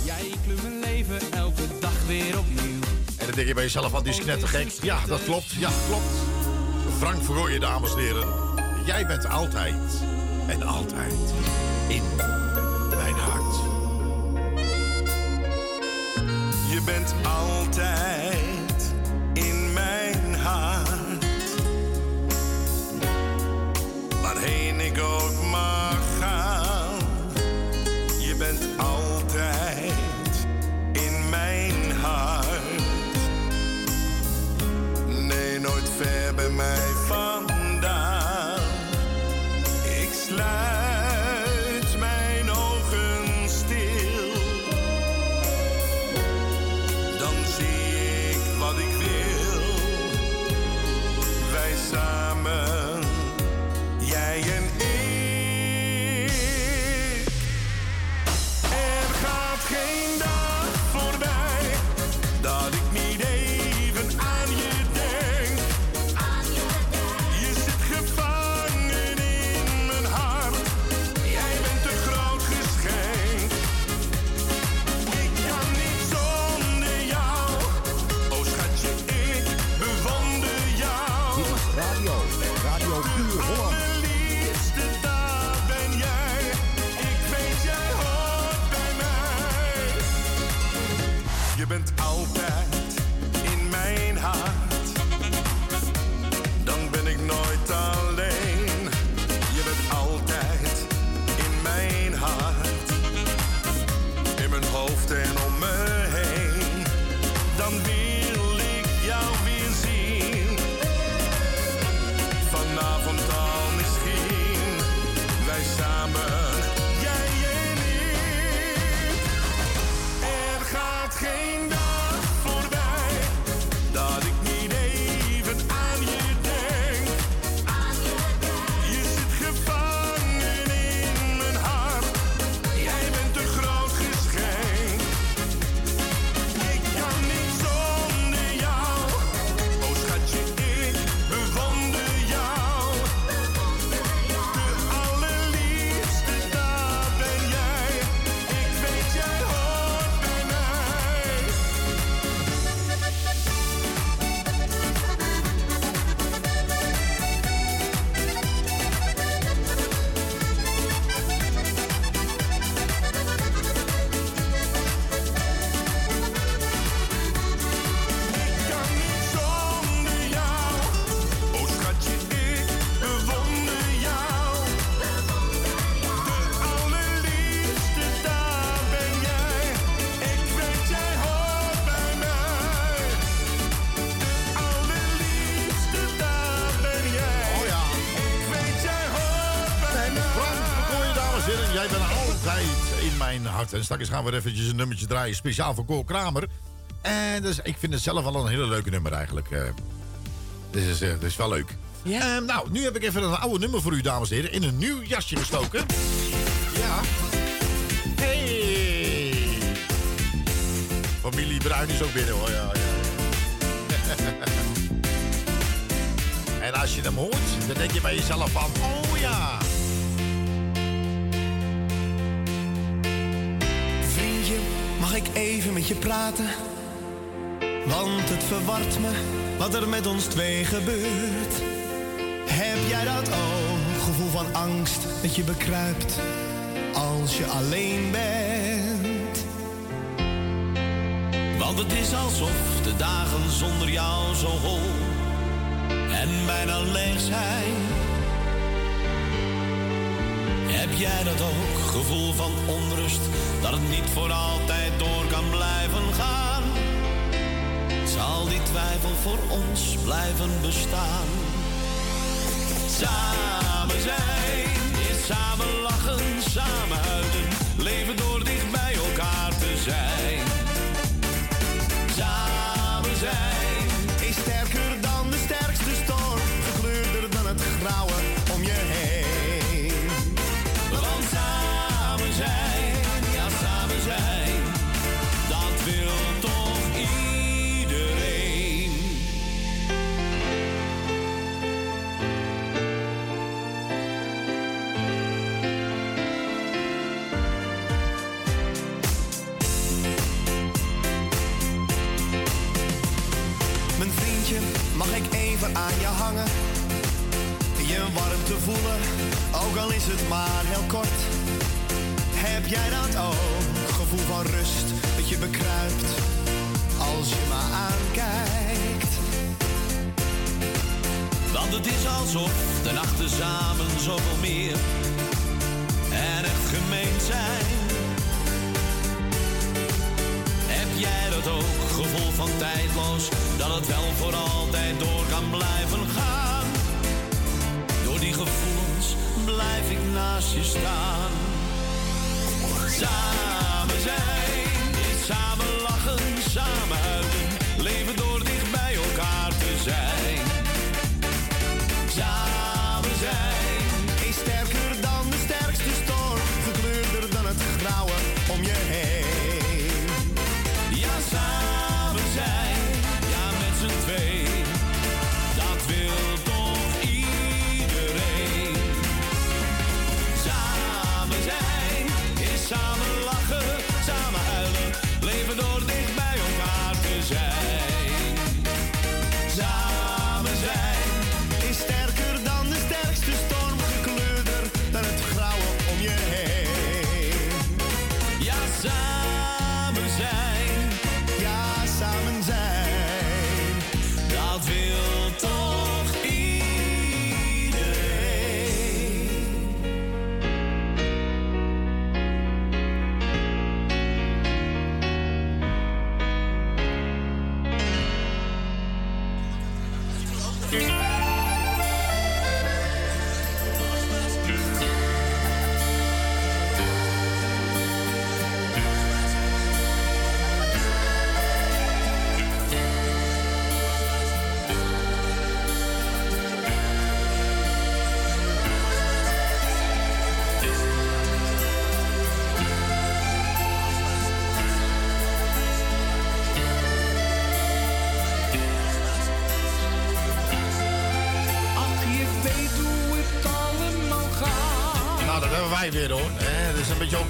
Jij kleur mijn leven elke dag weer opnieuw. En dan denk je bij jezelf, wat is knettergek. Ja, dat klopt. Ja, klopt. Frank Vergooyen, dames en heren. Jij bent altijd en altijd in mijn hart. Je bent altijd ik ook mag gaan. Je bent altijd in mijn hart. Nee, nooit ver bij mij vandaan. Ik sluit En straks gaan we eventjes een nummertje draaien, speciaal voor Cor Kramer. En dus, ik vind het zelf al een hele leuke nummer eigenlijk. eh. Dus is, eh, dus is wel leuk. Ehm, nou, nu heb ik even een oude nummer voor u, dames en heren. In een nieuw jasje gestoken. Ja. Hey. Familie Bruin is ook binnen hoor. Ja, ja. en als je hem hoort, dan denk je bij jezelf van, even met je praten? Want het verwart me wat er met ons twee gebeurt. Heb jij dat ook? Gevoel van angst dat je bekruipt als je alleen bent. Want het is alsof de dagen zonder jou zo hol en bijna leeg zijn. Heb jij dat ook, gevoel van onrust, dat het niet voor altijd door kan blijven gaan? Zal die twijfel voor ons blijven bestaan? Samen zijn is samen voelen, ook al is het maar heel kort. Heb jij dat ook? Gevoel van rust dat je bekruipt als je me aankijkt. Want het is alsof de nachten samen zoveel meer en echt gemeen zijn. Heb jij dat ook, gevoel van tijdloos, dat het wel voor altijd door kan blijven gaan? Blijf ik naast je staan. Samen zijn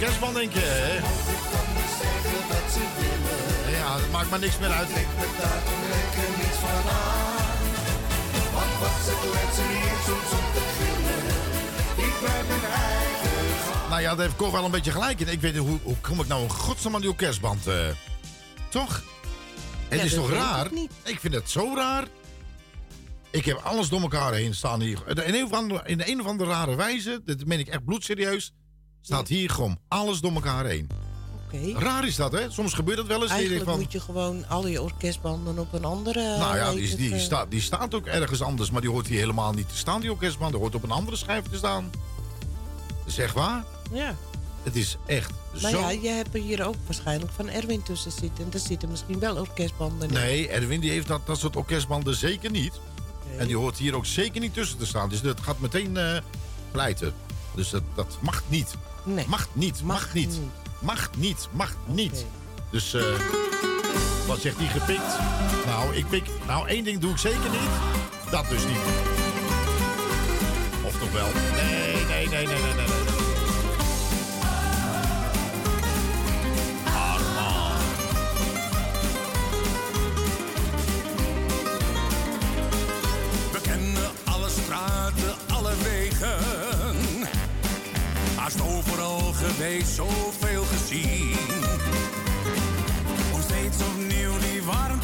dat een orkestband, denk je. Hè? Ja, dat maakt maar niks meer uit. Nou ja, daar heeft Cor wel een beetje gelijk in. Ik weet niet, hoe, hoe kom ik nou in godsnaam aan die orkestband? eh? toch? Het Ja, is dat toch ik raar? Ik vind het zo raar. Ik heb alles door elkaar heen staan hier. In een of andere, in een of andere rare wijze, dit meen ik echt bloedserieus, Staat hier gewoon alles door elkaar heen. Okay. Raar is dat, hè? Soms gebeurt dat wel eens. Eigenlijk van... moet je gewoon al je orkestbanden op een andere... Nou ja, eh, die, die, eh, staat, die staat ook ergens anders. Maar die hoort hier helemaal niet te staan, die orkestband. Die hoort op een andere schijf te staan. Zeg waar? Ja. Het is echt maar zo... ja, je hebt er hier ook waarschijnlijk van Erwin tussen zitten. En daar zitten misschien wel orkestbanden in. Nee, Erwin die heeft dat, dat soort orkestbanden zeker niet. En die hoort hier ook zeker niet tussen te staan. Dus dat gaat meteen eh, pleiten. Dus dat, dat mag niet. Nee. Mag niet, mag, niet. niet. Mag niet, mag niet. Dus eh, wat zegt die gepikt? Nou, ik pik. Nou, één ding doe ik zeker niet. Dat dus niet. Of toch wel? Nee, nee, nee, nee, nee. nee. Haast overal geweest, zoveel gezien. Om steeds opnieuw die warmte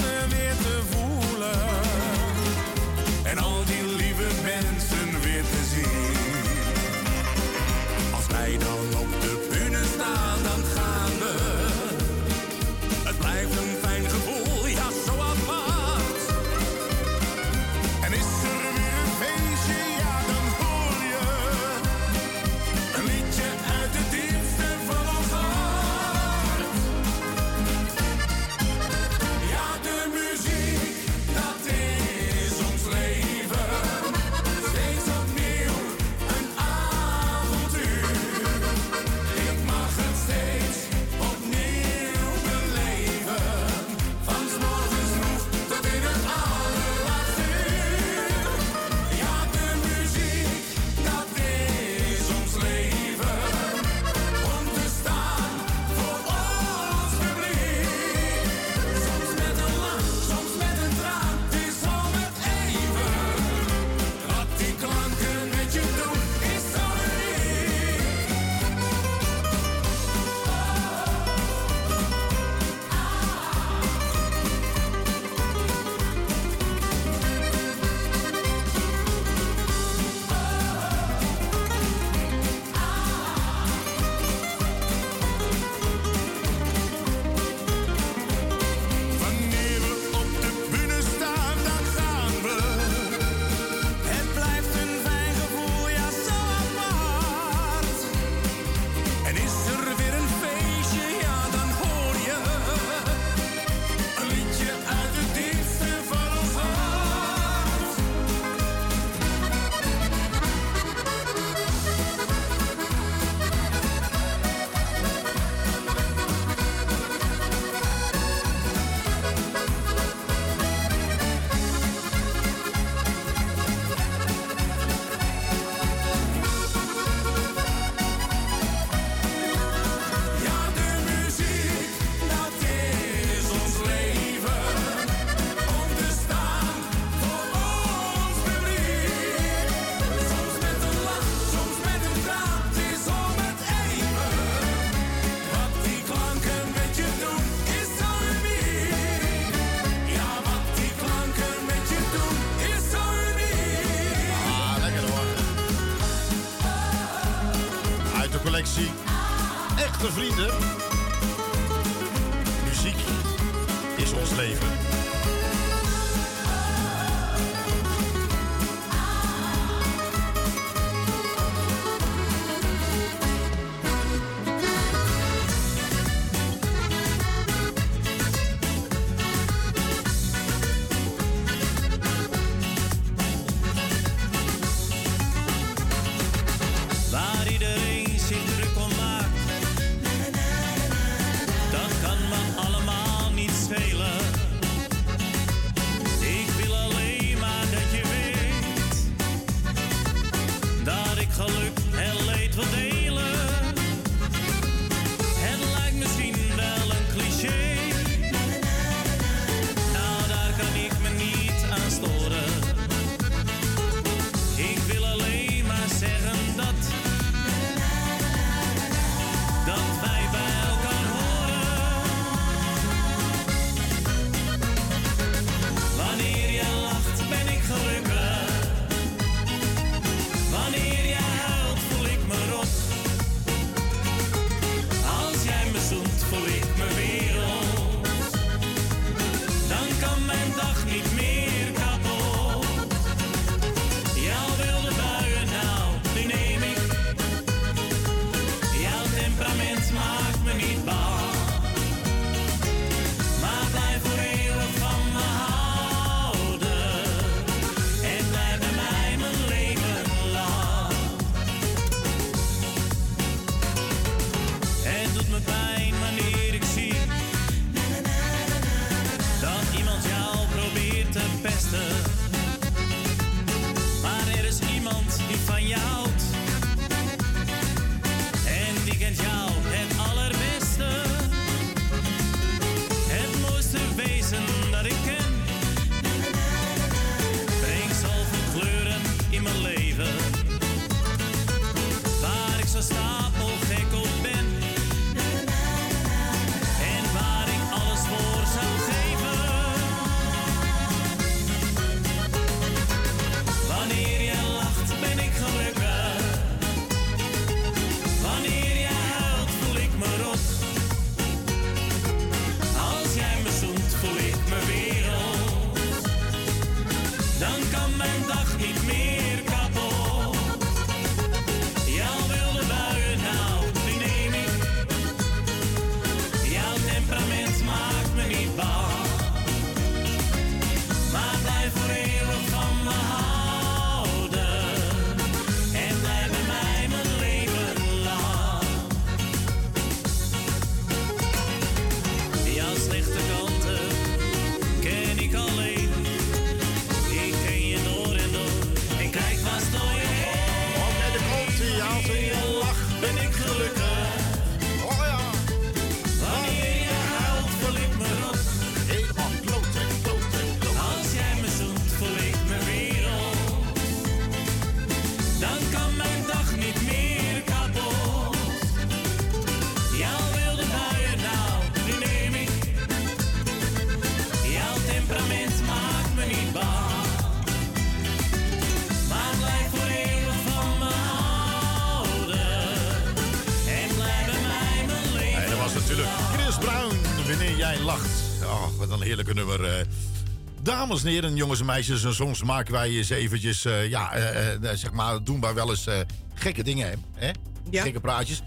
Dames en heren, jongens en meisjes, en soms maken wij eens eventjes, eh, ja, eh, eh, zeg maar, doen wij wel eens gekke dingen, hè? Gekke praatjes.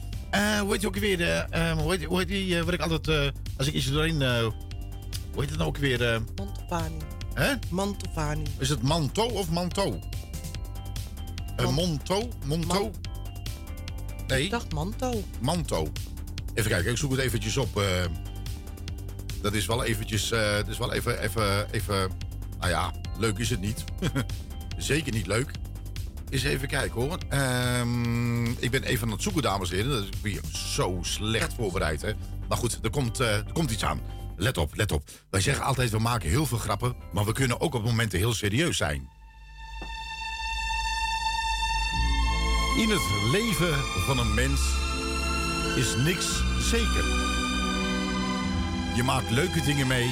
Hoe heet je ook weer, hoe, heet, hoe heet die, wat ik altijd, als ik iets doorheen, hoe heet het nou ook weer? Mantovani. hè? Mantovani. Is het manto of manto? Eh, monto? Monto? Nee. Ik dacht manto. Manto. Even kijken, ik zoek het eventjes op. dat is wel eventjes, dat is wel even, even, even, nou ja, leuk is het niet. Zeker niet leuk. Eens even kijken hoor. Ehm, ik ben even aan het zoeken, dames en heren. Dat is weer zo slecht voorbereid, hè. Maar goed, er komt, eh, er komt iets aan. Let op, let op. Wij zeggen altijd, we maken heel veel grappen... maar we kunnen ook op momenten heel serieus zijn. In het leven van een mens is niks zeker. Je maakt leuke dingen mee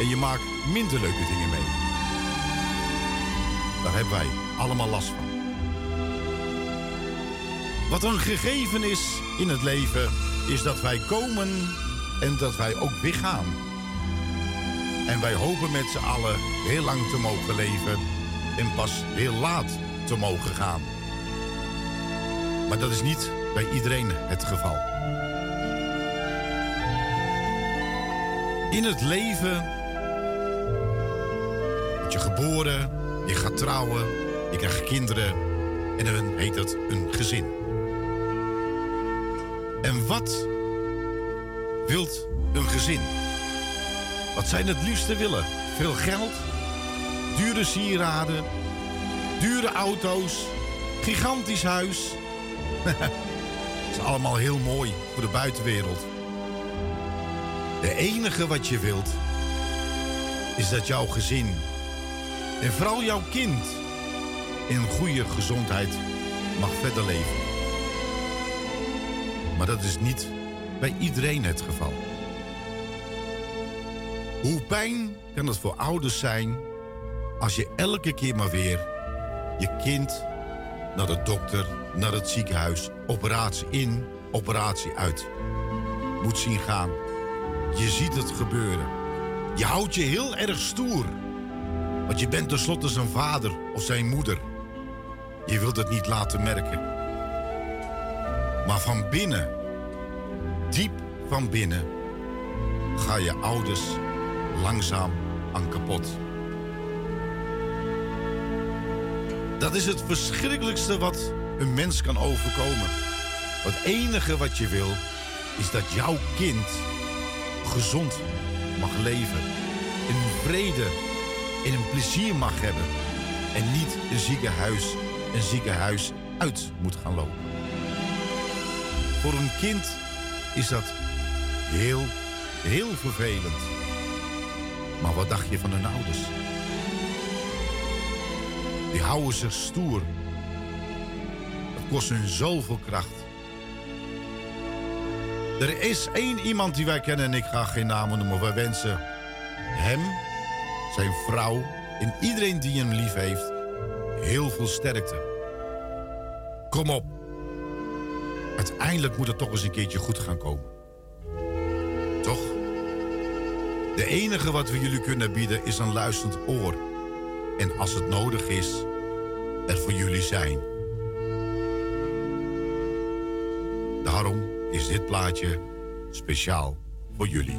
en je maakt minder leuke dingen mee. Daar hebben wij allemaal last van. Wat een gegeven is in het leven, is dat wij komen en dat wij ook weer gaan. En wij hopen met z'n allen heel lang te mogen leven en pas heel laat te mogen gaan. Maar dat is niet bij iedereen het geval. In het leven word je geboren, je gaat trouwen, je krijgt kinderen en dan heet het een gezin. En wat wilt een gezin? Wat zijn het liefste willen? Veel geld, dure sieraden, dure auto's, gigantisch huis. Het is allemaal heel mooi voor de buitenwereld. De enige wat je wilt, is dat jouw gezin en vooral jouw kind in goede gezondheid mag verder leven. Maar dat is niet bij iedereen het geval. Hoe pijn kan het voor ouders zijn als je elke keer maar weer je kind naar de dokter, naar het ziekenhuis, operatie in, operatie uit moet zien gaan. Je ziet het gebeuren. Je houdt je heel erg stoer. Want je bent tenslotte zijn vader of zijn moeder. Je wilt het niet laten merken. Maar van binnen, diep van binnen, ga je ouders langzaam aan kapot. Dat is het verschrikkelijkste wat een mens kan overkomen. Het enige wat je wil, is dat jouw kind gezond mag leven. In vrede, in een plezier mag hebben. En niet een ziekenhuis, een ziekenhuis uit moet gaan lopen. Voor een kind is dat heel, heel vervelend. Maar wat dacht je van hun ouders? Die houden zich stoer. Het kost hun zoveel kracht. Er is één iemand die wij kennen en ik ga geen namen noemen. Wij wensen hem, zijn vrouw en iedereen die hem lief heeft heel veel sterkte. Kom op. Uiteindelijk moet het toch eens een keertje goed gaan komen. Toch? De enige wat we jullie kunnen bieden is een luisterend oor. En als het nodig is, er voor jullie zijn. Daarom is dit plaatje speciaal voor jullie.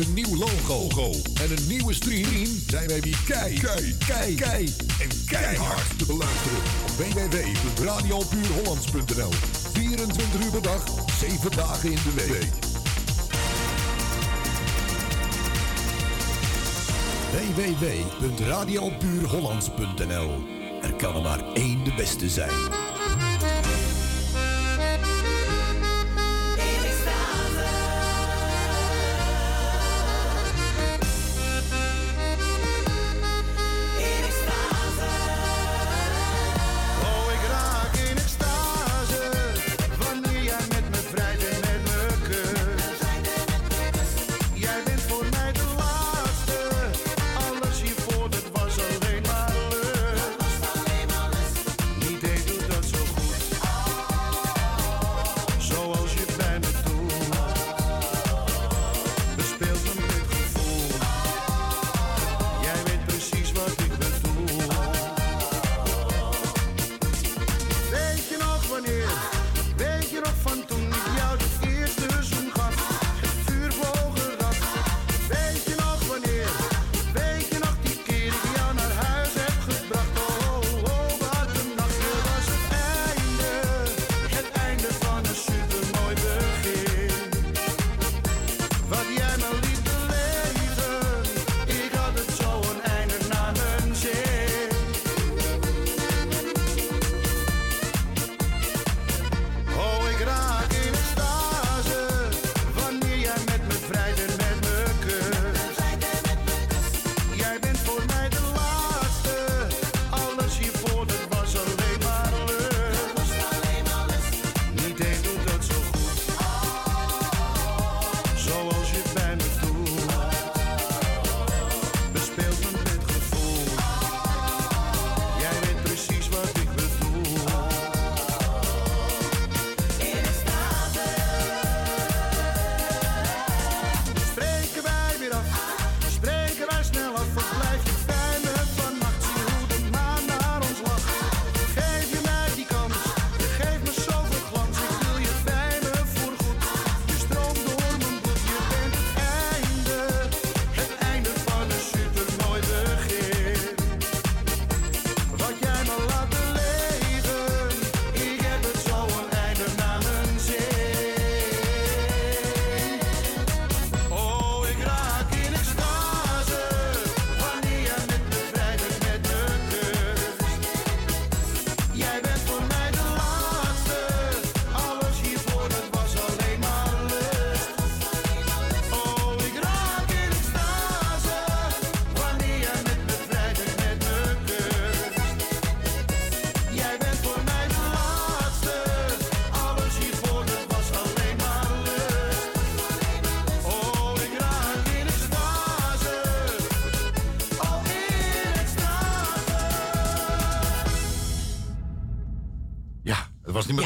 een nieuw logo. En een nieuwe stream zijn wij weer kei, kei, kei, kei en keihard te beluisteren op www.radiopuurhollands.nl 24 uur per dag, 7 dagen in de week. www.radiopuurhollands.nl Er kan er maar één de beste zijn.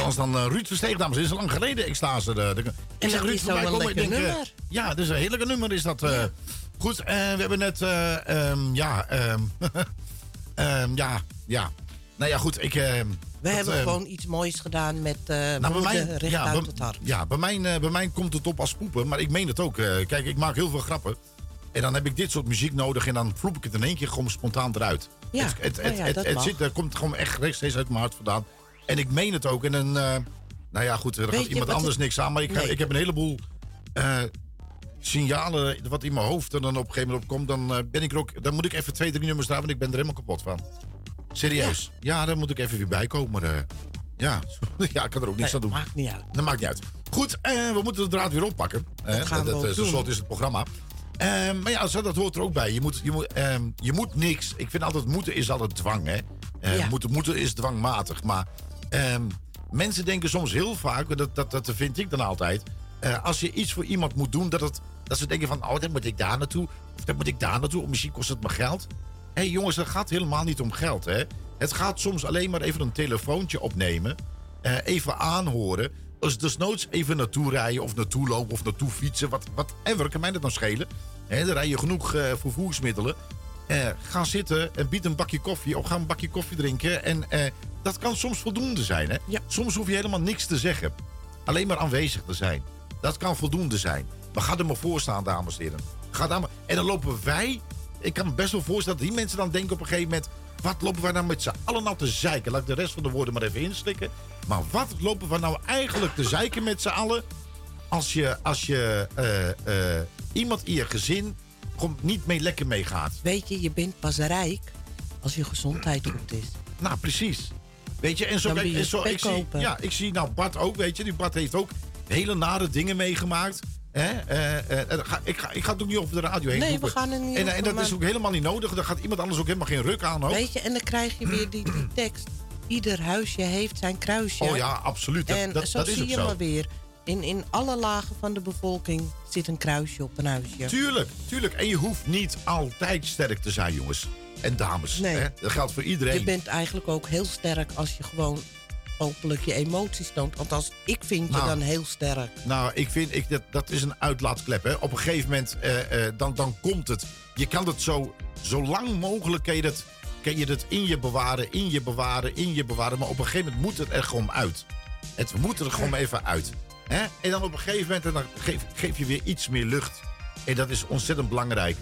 Anders dan eh, Ruud Versteeg, dames. Het is lang geleden, Extase. De, de, ik En dat Ruud voorbij een komen, ik lekker denk, eh, nummer. ja, dat is een heerlijke nummer is dat. eh. Goed, eh, we hebben net... eh, ehm, ja, ehm, ehm, ja, ja. Nou ja, goed, ik... We dat, hebben gewoon iets moois gedaan met eh nou, bij mij, ja, uit bij, het hart. ja bij, mij, eh, bij mij komt het op als poepen, maar ik meen het ook. Eh, kijk, ik maak heel veel grappen. En dan heb ik dit soort muziek nodig en dan vloep ik het in één keer gewoon spontaan eruit. Ja, het, het, nou het, ja, het, dat het zit, er komt gewoon echt rechtstreeks uit mijn hart vandaan. En ik meen het ook. En een, eh, nou ja, goed, er gaat iemand anders niks aan. Maar ik, Nee. ik heb een heleboel eh, signalen wat in mijn hoofd er dan op een gegeven moment opkomt. Dan, eh, ben ik er ook, dan moet ik even twee, drie nummers draaien, want ik ben er helemaal kapot van. Serieus. Ja, dan moet ik even weer bij komen. eh. ja. ja, ik kan er ook niks Nee, aan doen. maakt niet uit. Dat maakt niet uit. Goed, we moeten de draad weer oppakken. Dat, gaan we dat, slot is het programma. Maar ja, zo, dat hoort er ook bij. Je moet, je, moet, ehm, je moet niks. Ik vind altijd moeten is altijd dwang. Hè? Ja. moeten, moeten is dwangmatig. Maar ehm, mensen denken soms heel vaak, dat, dat, dat vind ik dan altijd. eh, als je iets voor iemand moet doen, dat, het, dat ze denken van... oh, dan moet ik daar naartoe. Of dan moet ik daar naartoe. Of misschien kost het me geld. Hé hey, jongens, het gaat helemaal niet om geld. Hè? Het gaat soms alleen maar even een telefoontje opnemen. eh, even aanhoren. Dus desnoods even naartoe rijden of naartoe lopen of naartoe fietsen. Wat, whatever, kan mij dat nou schelen. Hè, dan rij je genoeg eh, vervoersmiddelen. Eh, ga zitten en bied een bakje koffie of ga een bakje koffie drinken. En eh, dat kan soms voldoende zijn. Hè? Soms hoef je helemaal niks te zeggen. Alleen maar aanwezig te zijn. Dat kan voldoende zijn. Maar ga er maar voor staan, dames en heren. Ga daar maar. En dan lopen wij. Ik kan me best wel voorstellen dat die mensen dan denken op een gegeven moment. Wat lopen wij nou met z'n allen nou te zeiken? Laat ik de rest van de woorden maar even inslikken. Maar wat lopen we nou eigenlijk te zeiken met z'n allen? Als je, als je eh, iemand in je gezin gewoon niet mee lekker meegaat. Weet je, je bent pas rijk als je gezondheid goed is. Nou, precies. Weet je, en zo, kijk, en zo ik, zie, ja, ik zie nou Bart ook, weet je. Die Bart heeft ook hele nare dingen meegemaakt. Hè? Eh, eh, dan ga, ik, ga, ik ga het ook niet over de radio heen Nee, we roepen. gaan er niet En, over, en dat maar- is ook helemaal niet nodig. Daar gaat iemand anders ook helemaal geen ruk aan. Weet je, en dan krijg je weer die, die tekst. Ieder huisje heeft zijn kruisje. Oh ja, absoluut. Dat, en dat, zo dat zie ook je zo. maar weer. In, in alle lagen van de bevolking zit een kruisje op een huisje. Tuurlijk, tuurlijk. En je hoeft niet altijd sterk te zijn, jongens. En dames. Nee. Hè? Dat geldt voor iedereen. Je bent eigenlijk ook heel sterk als je gewoon openlijk je emoties toont. Althans, ik vind je Nou. dan heel sterk. Nou, ik vind, ik, dat, dat is een uitlaatklep. Hè. Op een gegeven moment, eh, eh, dan, dan komt het. Je kan het zo, zo lang mogelijk, kan je, dat, kan je dat in je bewaren, in je bewaren, in je bewaren. Maar op een gegeven moment moet het er gewoon uit. Het moet er gewoon even uit. Hè? En dan op een gegeven moment en dan geef, geef je weer iets meer lucht. En dat is ontzettend belangrijk.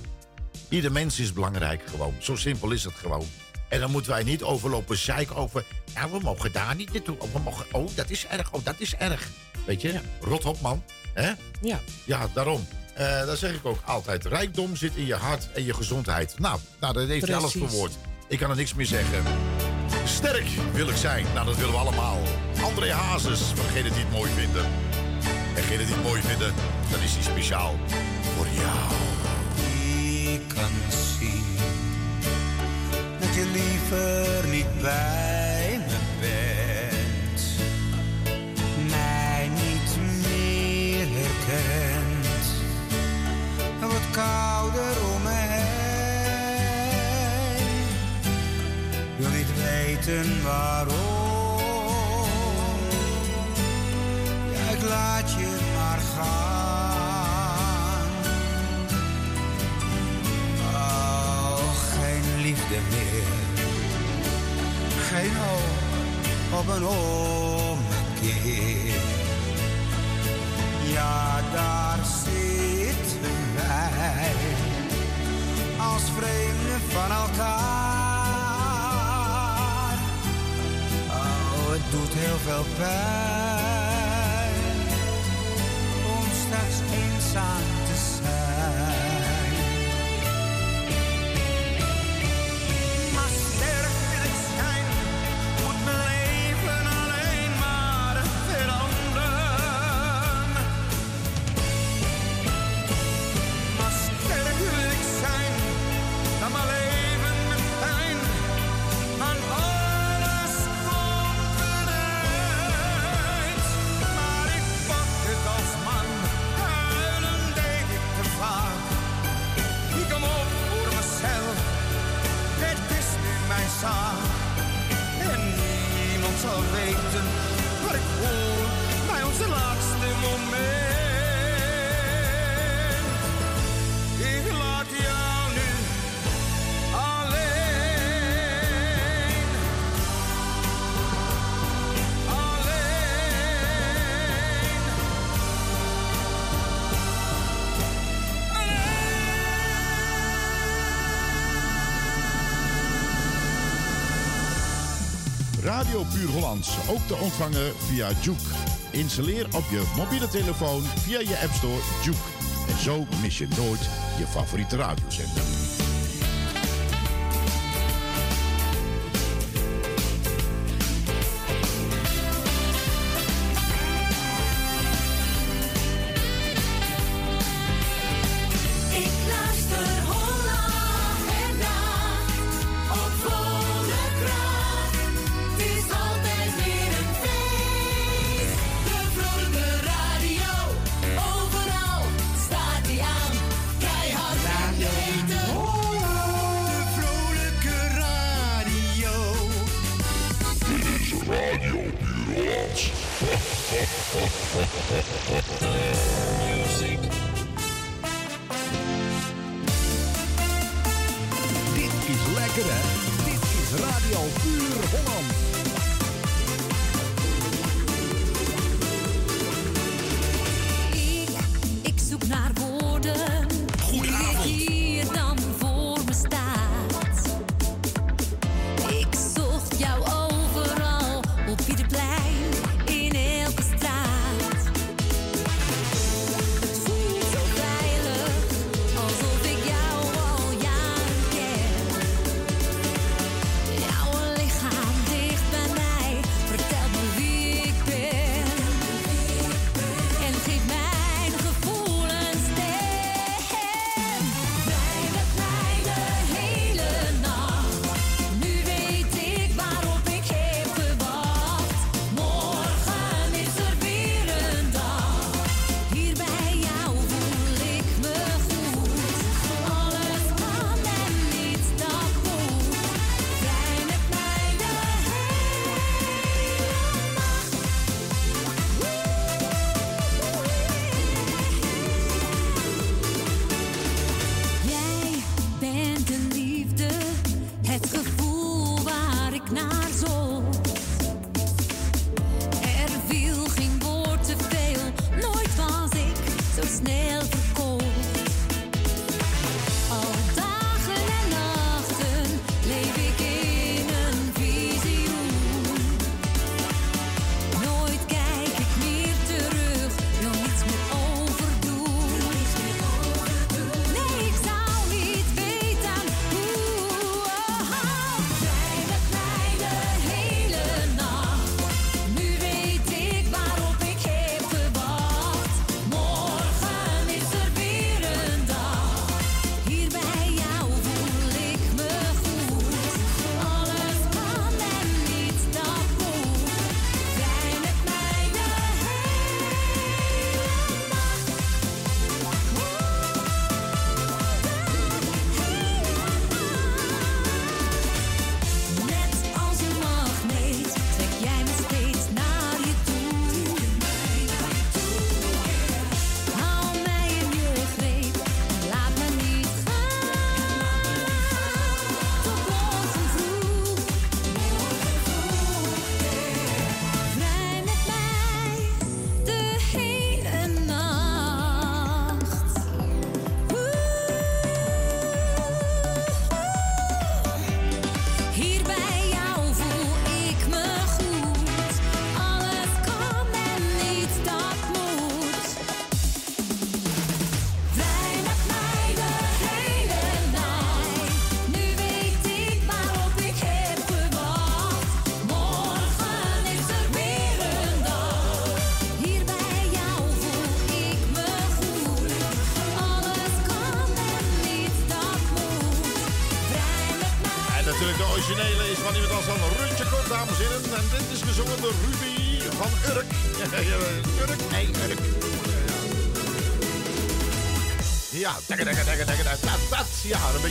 Ieder mens is belangrijk gewoon. Zo simpel is het gewoon. En dan moeten wij niet overlopen zeiken over... Ja, we mogen daar niet naartoe. Oh, we mogen, oh dat is erg. Oh, dat is erg. Weet je? Rot op, man. Hè? Ja. Ja, daarom. Eh dat zeg ik ook altijd. Rijkdom zit in je hart en je gezondheid. Nou, nou dat heeft hij alles verwoord. Ik kan er niks meer zeggen. Sterk wil ik zijn. Nou, dat willen we allemaal. André Hazes, voor degenen die het mooi vinden. En degenen die het mooi vinden, dan is hij speciaal voor jou. Ik kan zien dat je liever niet bij me bent. Mij niet meer herkent. Wat kouder om me heen. Wil niet weten waarom. Laat je maar gaan. Oh, geen liefde meer. Geen hoop op een ommekeer. Ja, daar zitten wij. Als vreemden van elkaar. Oh, het doet heel veel pijn. Om straks Radio Puur Hollands ook te ontvangen via Juke. Installeer op je mobiele telefoon via je App Store Juke. En zo mis je nooit je favoriete radiozender.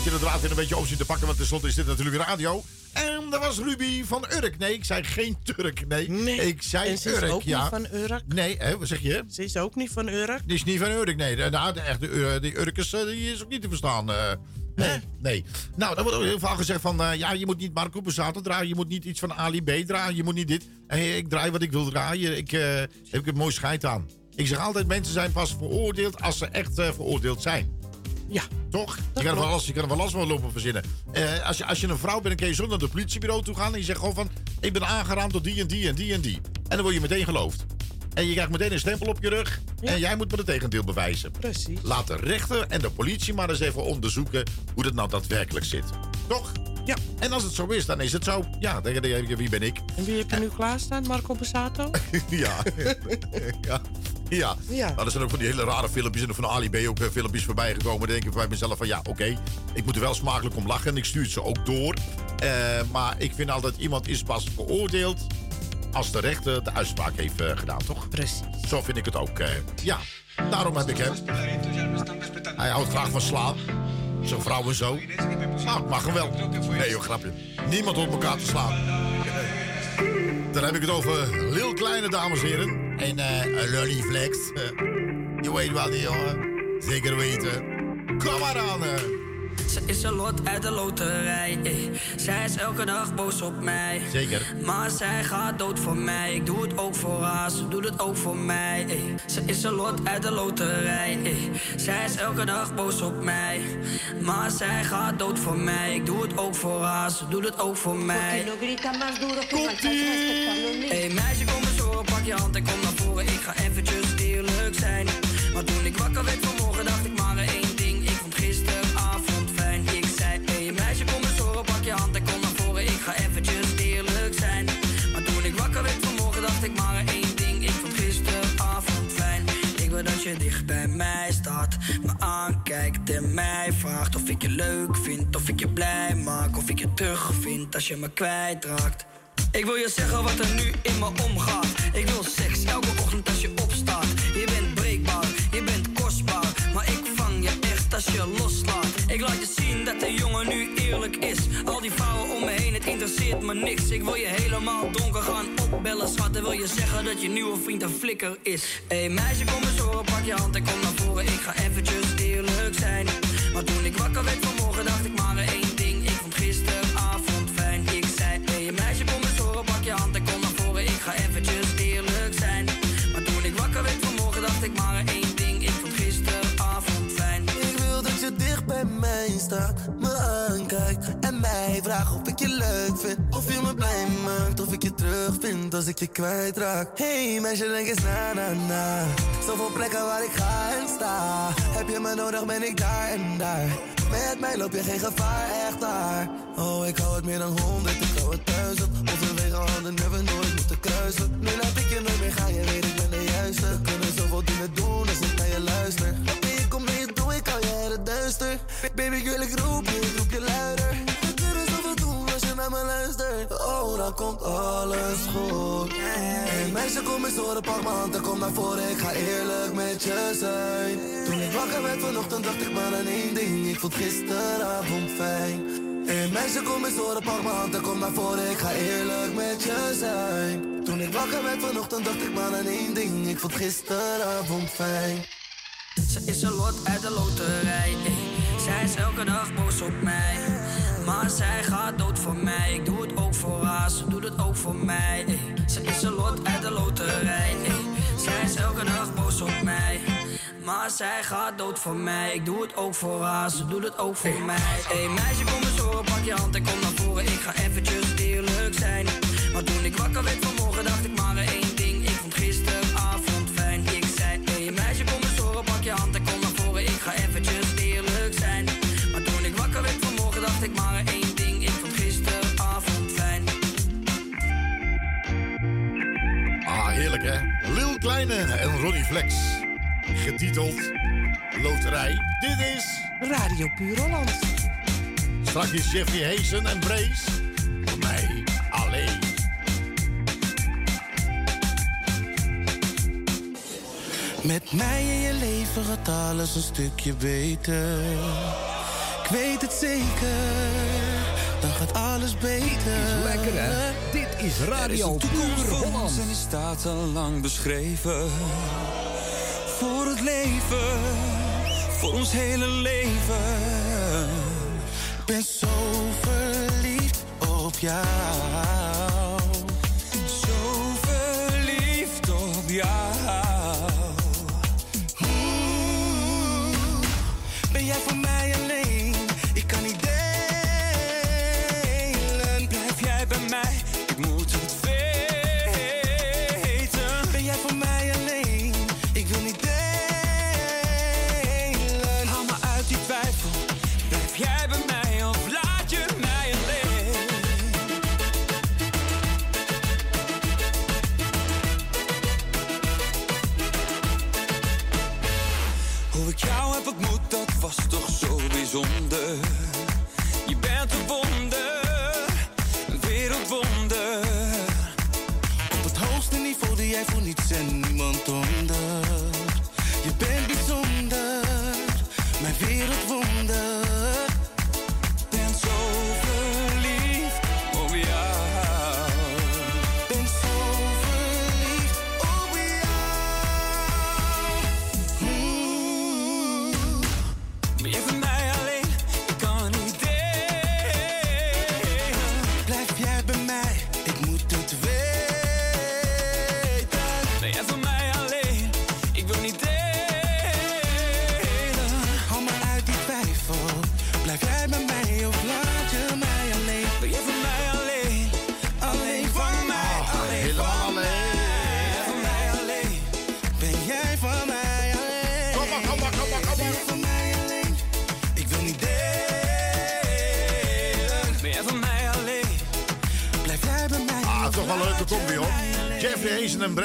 Beetje de draad in een beetje opzien te pakken, want tenslotte is dit natuurlijk radio. En dat was Ruby van Urk. Nee, ik zei geen Turk. Nee, ik zei En ze is Urk. ook ja. niet van Urk. Nee, hè, wat zeg je? Ze is ook niet van Urk. Die is niet van Urk, nee. De, de, echte die Urkers, eh, die is ook niet te verstaan. eh. nee. nee. Nou, dan wordt ook heel vaak gezegd van... eh, ja, je moet niet Marco Borsato draaien. Je moet niet iets van Ali B draaien. Je moet niet dit. En ik draai wat ik wil draaien. Ik heb ik een mooi scheid aan. Ik zeg altijd, mensen zijn pas veroordeeld als ze echt veroordeeld zijn. Ja. Toch? Je kan, er wel last, je kan er wel last van lopen verzinnen. Eh, als, je, als je een vrouw bent, dan kun je zo naar het politiebureau toe gaan... en je zegt gewoon van... ik ben aangeraamd door die en die en die en die. En dan word je meteen geloofd. En je krijgt meteen een stempel op je rug. En jij moet me het tegendeel bewijzen. Precies. Laat de rechter en de politie maar eens even onderzoeken... hoe dat nou daadwerkelijk zit. Toch? Ja. En als het zo is, dan is het zo. Ja, dan denk je, wie ben ik? En wie heb je nu klaarstaan? Marco Borsato? ja. ja. Ja. Ja. Nou, er zijn ook van die hele rare filmpjes en van Ali B ook eh, filmpjes voorbij gekomen. Dan denk ik bij mezelf van ja, oké, ik moet er wel smakelijk om lachen en ik stuur het ze ook door. Eh, maar ik vind altijd iemand is pas veroordeeld als de rechter de uitspraak heeft eh, gedaan, toch? Precies. Zo vind ik het ook. ja, daarom heb ik hem. Hij houdt graag van slaan. Zijn vrouw en zo. Nou, mag wel. Nee joh, grapje. Niemand hoort elkaar te slaan. Dan heb ik het over Lil Kleine, dames en heren. En eh Lolly Flex. Je weet wel die jongen. Zeker weten. Kom maar aan. eh. Ze is een lot uit de loterij. eh. Zij is elke dag boos op mij. Zeker. Maar zij gaat dood voor mij. Ik doe het ook voor haar, ze doet het ook voor mij. eh. Ze is een lot uit de loterij. eh. Zij is elke dag boos op mij. Maar zij gaat dood voor mij. Ik doe het ook voor haar, ze doet het ook voor mij. Hey meisje, kom eens horen, pak je hand en kom naar voren. Ik ga eventjes eerlijk zijn. Maar toen ik wakker werd vanmorgen, dacht ik maar één leuk vind, of ik je blij maak, of ik je terugvind als je me kwijtraakt. Ik wil je zeggen wat er nu in me omgaat. Ik wil seks elke ochtend als je opstaat. Je bent breekbaar, je bent kostbaar. Maar ik vang je echt als je loslaat. Ik laat je zien dat de jongen nu eerlijk is. Al die vrouwen om me heen, het interesseert me niks. Ik wil je helemaal donker gaan opbellen, schat. En wil je zeggen dat je nieuwe vriend een flikker is. Hé hey, meisje, kom eens horen, pak je hand en kom naar voren. Ik ga eventjes eerlijk zijn. Maar toen ik wakker werd vanmorgen, dacht ik maar één ding. Ik vond gisteravond fijn. Ik zei, hey, meisje, kom eens horen, pak je hand en kom naar voren. Ik ga eventjes eerlijk zijn. Maar toen ik wakker werd vanmorgen, dacht ik maar één ding. Ik vond gisteravond fijn. Ik wil dat je dicht bij mij staat, vraagt of ik je leuk vind. Of je me blij maakt, of ik je terugvind als ik je kwijtraak. Hey meisje, denk eens na na na. Zoveel plekken waar ik ga en sta. Heb je me nodig, ben ik daar en daar. Met mij loop je geen gevaar, echt daar. Oh, ik hou het meer dan honderd, ik hou het duizend. Onze wegen handen never nooit moeten kruisen. Nu laat ik je nooit meer gaan, je weet ik ben de juiste. We kunnen zoveel dingen doen als ik naar je luister. Baby, kom mee, doe ik al het duister. Baby, ik wil ik roep je, ik roep je luider. Oh, dan komt alles goed. Hey meisje, kom eens horen, pak mijn hand en kom naar voren. Ik ga eerlijk met je zijn. Toen ik wakker werd vanochtend, dacht ik maar aan één ding. Ik vond gisteravond fijn. Hey meisje, kom eens horen, pak mijn hand en kom naar voren. Ik ga eerlijk met je zijn. Toen ik wakker werd vanochtend, dacht ik maar aan één ding. Ik vond gisteravond fijn. Ze is een lot uit de loterij. Zij is elke dag boos op mij. Maar zij gaat dood voor mij. Ik doe het ook voor haar, ze doet het ook voor mij. eh. Ze is een lot uit de loterij. eh. Zij is elke dag boos op mij. Maar zij gaat dood voor mij. Ik doe het ook voor haar, ze doet het ook voor mij. Hey meisje, kom eens horen, pak je hand en kom naar voren. Ik ga eventjes eerlijk zijn. Maar toen ik wakker werd vanmorgen, dacht ik maar één ding. Lil Kleine en Ronnie Flex. Getiteld Loterij. Dit is... Radio Puur Holland. Straks is Jeffrey Hazen en Brace. Voor mij alleen. Met mij in je leven gaat alles een stukje beter. Ik weet het zeker, gaat alles beter. Is lekker, hè? Dit is Radio Puur Holland. En die staat al lang beschreven. Voor het leven, voor ons hele leven. Ik ben zo verliefd op jou. Zo verliefd op jou.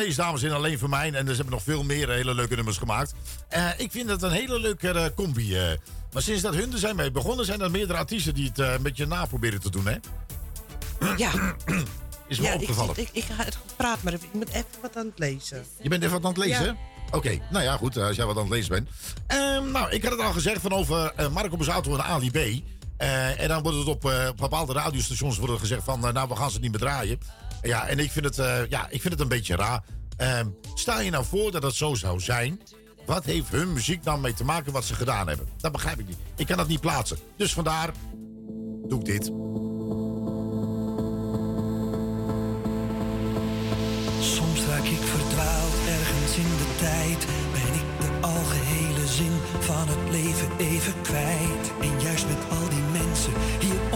En Brace, dames en alleen voor mij. En ze hebben nog veel meer hele leuke nummers gemaakt. Eh, ik vind het een hele leuke eh, combi. eh. maar sinds dat hun er zijn mee begonnen, zijn er meerdere artiesten die het eh, een beetje na proberen te doen, hè? Ja, Is me ja ik, opgevallen. ik, ik ga het praat maar even. Ik moet even wat aan het lezen. Je bent even wat aan het lezen? Ja. Oké, nou ja, goed, als jij wat aan het lezen bent. Ehm, nou, ik had het al gezegd van over eh, Marco Bazzato en Ali B. Eh, en dan wordt het op eh, bepaalde radiostations wordt gezegd van... eh, nou, we gaan ze niet meer draaien. Ja, en ik vind het, eh, ja, ik vind het een beetje raar. Ehm, stel je nou voor dat het zo zou zijn... Wat heeft hun muziek dan mee te maken wat ze gedaan hebben? Dat begrijp ik niet. Ik kan dat niet plaatsen. Dus vandaar doe ik dit. Soms raak ik verdwaald ergens in de tijd. Ben ik de algehele zin van het leven even kwijt. En juist met al die mensen hier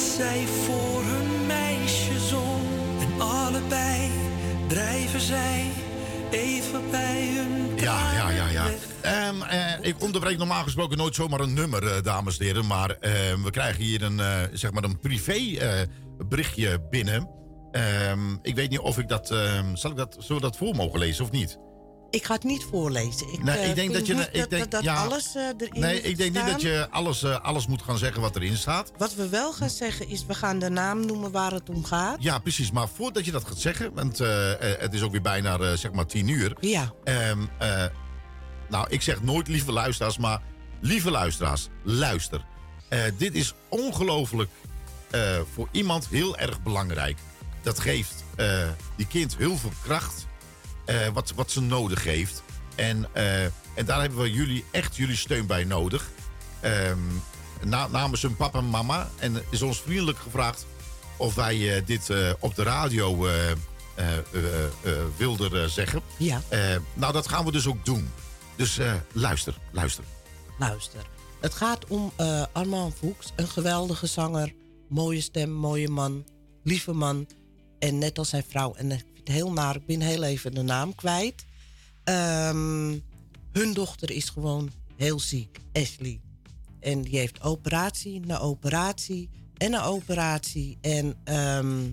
dat zij voor hun meisje zong. En allebei drijven zij even bij hun Ja, ja, ja, ja. Ehm, eh, ik onderbreek normaal gesproken nooit zomaar een nummer, eh, dames en heren. Maar ehm, we krijgen hier een, eh, zeg maar een privé berichtje binnen. Ehm, ik weet niet of ik dat, zal ik dat... Zullen we dat voor mogen lezen of niet? Ik ga het niet voorlezen. Ik, Nee, eh, ik denk dat je... niet ik denk, dat, dat ja, alles eh, erin Nee, moet ik denk niet dat je alles, eh, alles moet gaan zeggen wat erin staat. Wat we wel gaan zeggen is, we gaan de naam noemen waar het om gaat. Ja, precies. Maar voordat je dat gaat zeggen, want het is ook weer bijna zeg maar tien uur. Ja. Ehm, eh, nou, ik zeg nooit lieve luisteraars, maar lieve luisteraars, luister. Dit is ongelooflijk voor iemand heel erg belangrijk. Dat geeft die kind heel veel kracht, eh, wat, wat ze nodig heeft. En, eh, en daar hebben we jullie echt jullie steun bij nodig. Ehm, na, namens hun papa en mama. En is ons vriendelijk gevraagd of wij eh, dit op de radio wilden zeggen. Ja. Nou, dat gaan we dus ook doen. Dus luister, luister. Luister. Het gaat om Armand Fuchs, een geweldige zanger. Mooie stem, mooie man, lieve man. En net als zijn vrouw. En heel naar, ik ben heel even de naam kwijt. Ehm, hun dochter is gewoon heel ziek, Ashley. En die heeft operatie na operatie en een operatie. En ehm,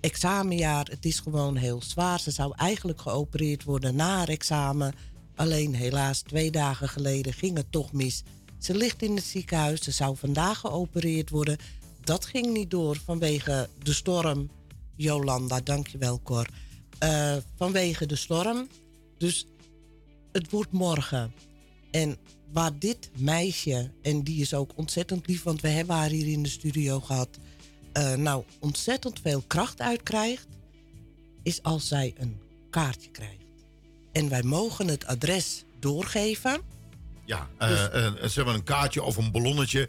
examenjaar, het is gewoon heel zwaar. Ze zou eigenlijk geopereerd worden na haar examen. Alleen helaas, twee dagen geleden ging het toch mis. Ze ligt in het ziekenhuis. Ze zou vandaag geopereerd worden. Dat ging niet door vanwege de storm. Jolanda, dankjewel Cor. Eh, vanwege de storm. Dus het wordt morgen. En waar dit meisje, en die is ook ontzettend lief, want we hebben haar hier in de studio gehad, eh, nou ontzettend veel kracht uit krijgt, is als zij een kaartje krijgt. En wij mogen het adres doorgeven. Ja, eh, eh, zeg maar een kaartje of een ballonnetje.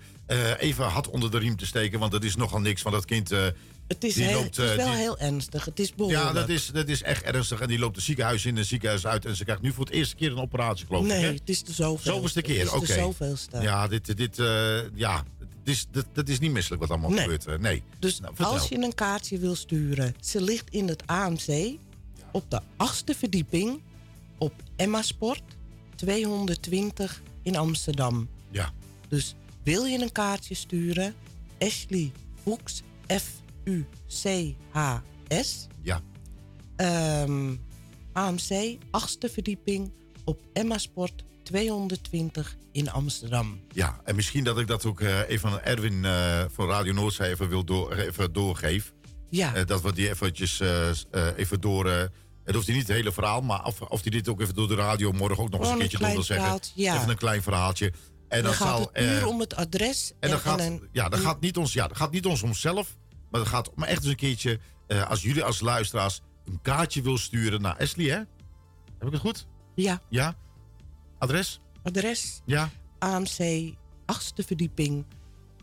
even hard onder de riem te steken, want dat is nogal niks. Want dat kind. Het is, die heel, loopt, het is eh, wel die- heel ernstig. Het is behoorlijk. Ja, dat is, dat is echt ernstig. En die loopt het ziekenhuis in en het ziekenhuis uit. En ze krijgt nu voor het eerste keer een operatie, geloof ik. Nee, het is de zoveelste. Zoveelste keer, Het oké. zoveelste. Ja, dit, dit, eh, ja, het is, dat, dat is niet misselijk wat allemaal Nee. gebeurt. eh, Nee. Dus Nou, als je een kaartje wil sturen, ze ligt in het AMC op de achtste verdieping op Emma Sport 220 in Amsterdam. Ja. Dus wil je een kaartje sturen, Ashley Fuchs, F-U-C-H-S. Ja. Ehm, AMC, achtste verdieping op Emma Sport 220 in Amsterdam. Ja, en misschien dat ik dat ook eh, even aan Erwin eh, van Radio Noordzee even, wil door, even doorgeef. Ja. Eh, dat we die eventjes eh, eh, even door... eh, het hoeft niet het hele verhaal, maar of, of hij dit ook even door de radio morgen ook nog eens een een keertje door wil zeggen. ja. Even een klein verhaaltje. En dan dan gaat zal, het puur eh, om het adres. En dan gaat, een- ja, dat een- gaat niet ons, ja, dat gaat niet ons om zelf, maar dat gaat om echt eens een keertje, eh, als jullie als luisteraars een kaartje wil sturen naar Ashley, hè? Heb ik het goed? Ja. Ja? Adres? Adres Ja? AMC, achtste verdieping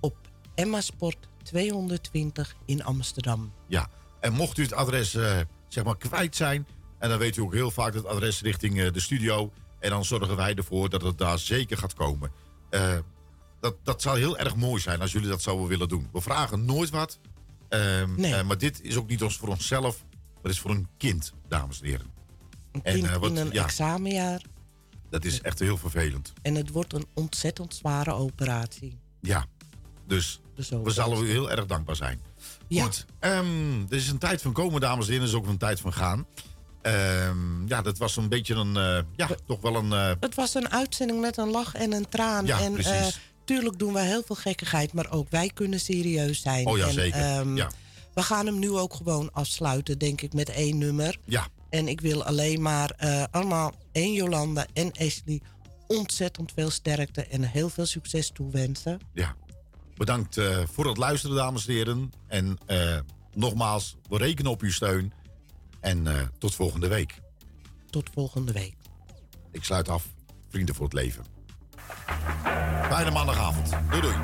op Emma Sport 220 in Amsterdam. Ja. En mocht u het adres, eh, zeg maar, kwijt zijn, en dan weet u ook heel vaak het adres richting eh, de studio, en dan zorgen wij ervoor dat het daar zeker gaat komen. Dat, dat zou heel erg mooi zijn als jullie dat zouden willen doen. We vragen nooit wat, ehm, Nee. eh, maar dit is ook niet ons voor onszelf, maar is voor een kind, dames en heren. Een En, kind eh, wat- in een ja. examenjaar. Dat is echt heel vervelend. En het wordt een ontzettend zware operatie. Ja. Dus Dus we zullen u heel erg dankbaar zijn. Goed, ehm er is een tijd van komen, dames en heren. Er is ook een tijd van gaan. Ehm, ja, dat was een beetje een... eh, ja, toch wel een... Het was een uitzending met een lach en een traan. Ja, en precies. Tuurlijk doen wij heel veel gekkigheid, maar ook wij kunnen serieus zijn. Oh ja, En, zeker. ehm, Ja. We gaan hem nu ook gewoon afsluiten, denk ik, met één nummer. Ja. En ik wil alleen maar eh, allemaal en Jolanda en Ashley ontzettend veel sterkte en heel veel succes toewensen. ja. Bedankt eh, voor het luisteren, dames en heren. En eh, nogmaals, we rekenen op uw steun. En tot volgende week. Tot volgende week. Ik sluit af. Vrienden voor het leven. Fijne maandagavond. Doei doei.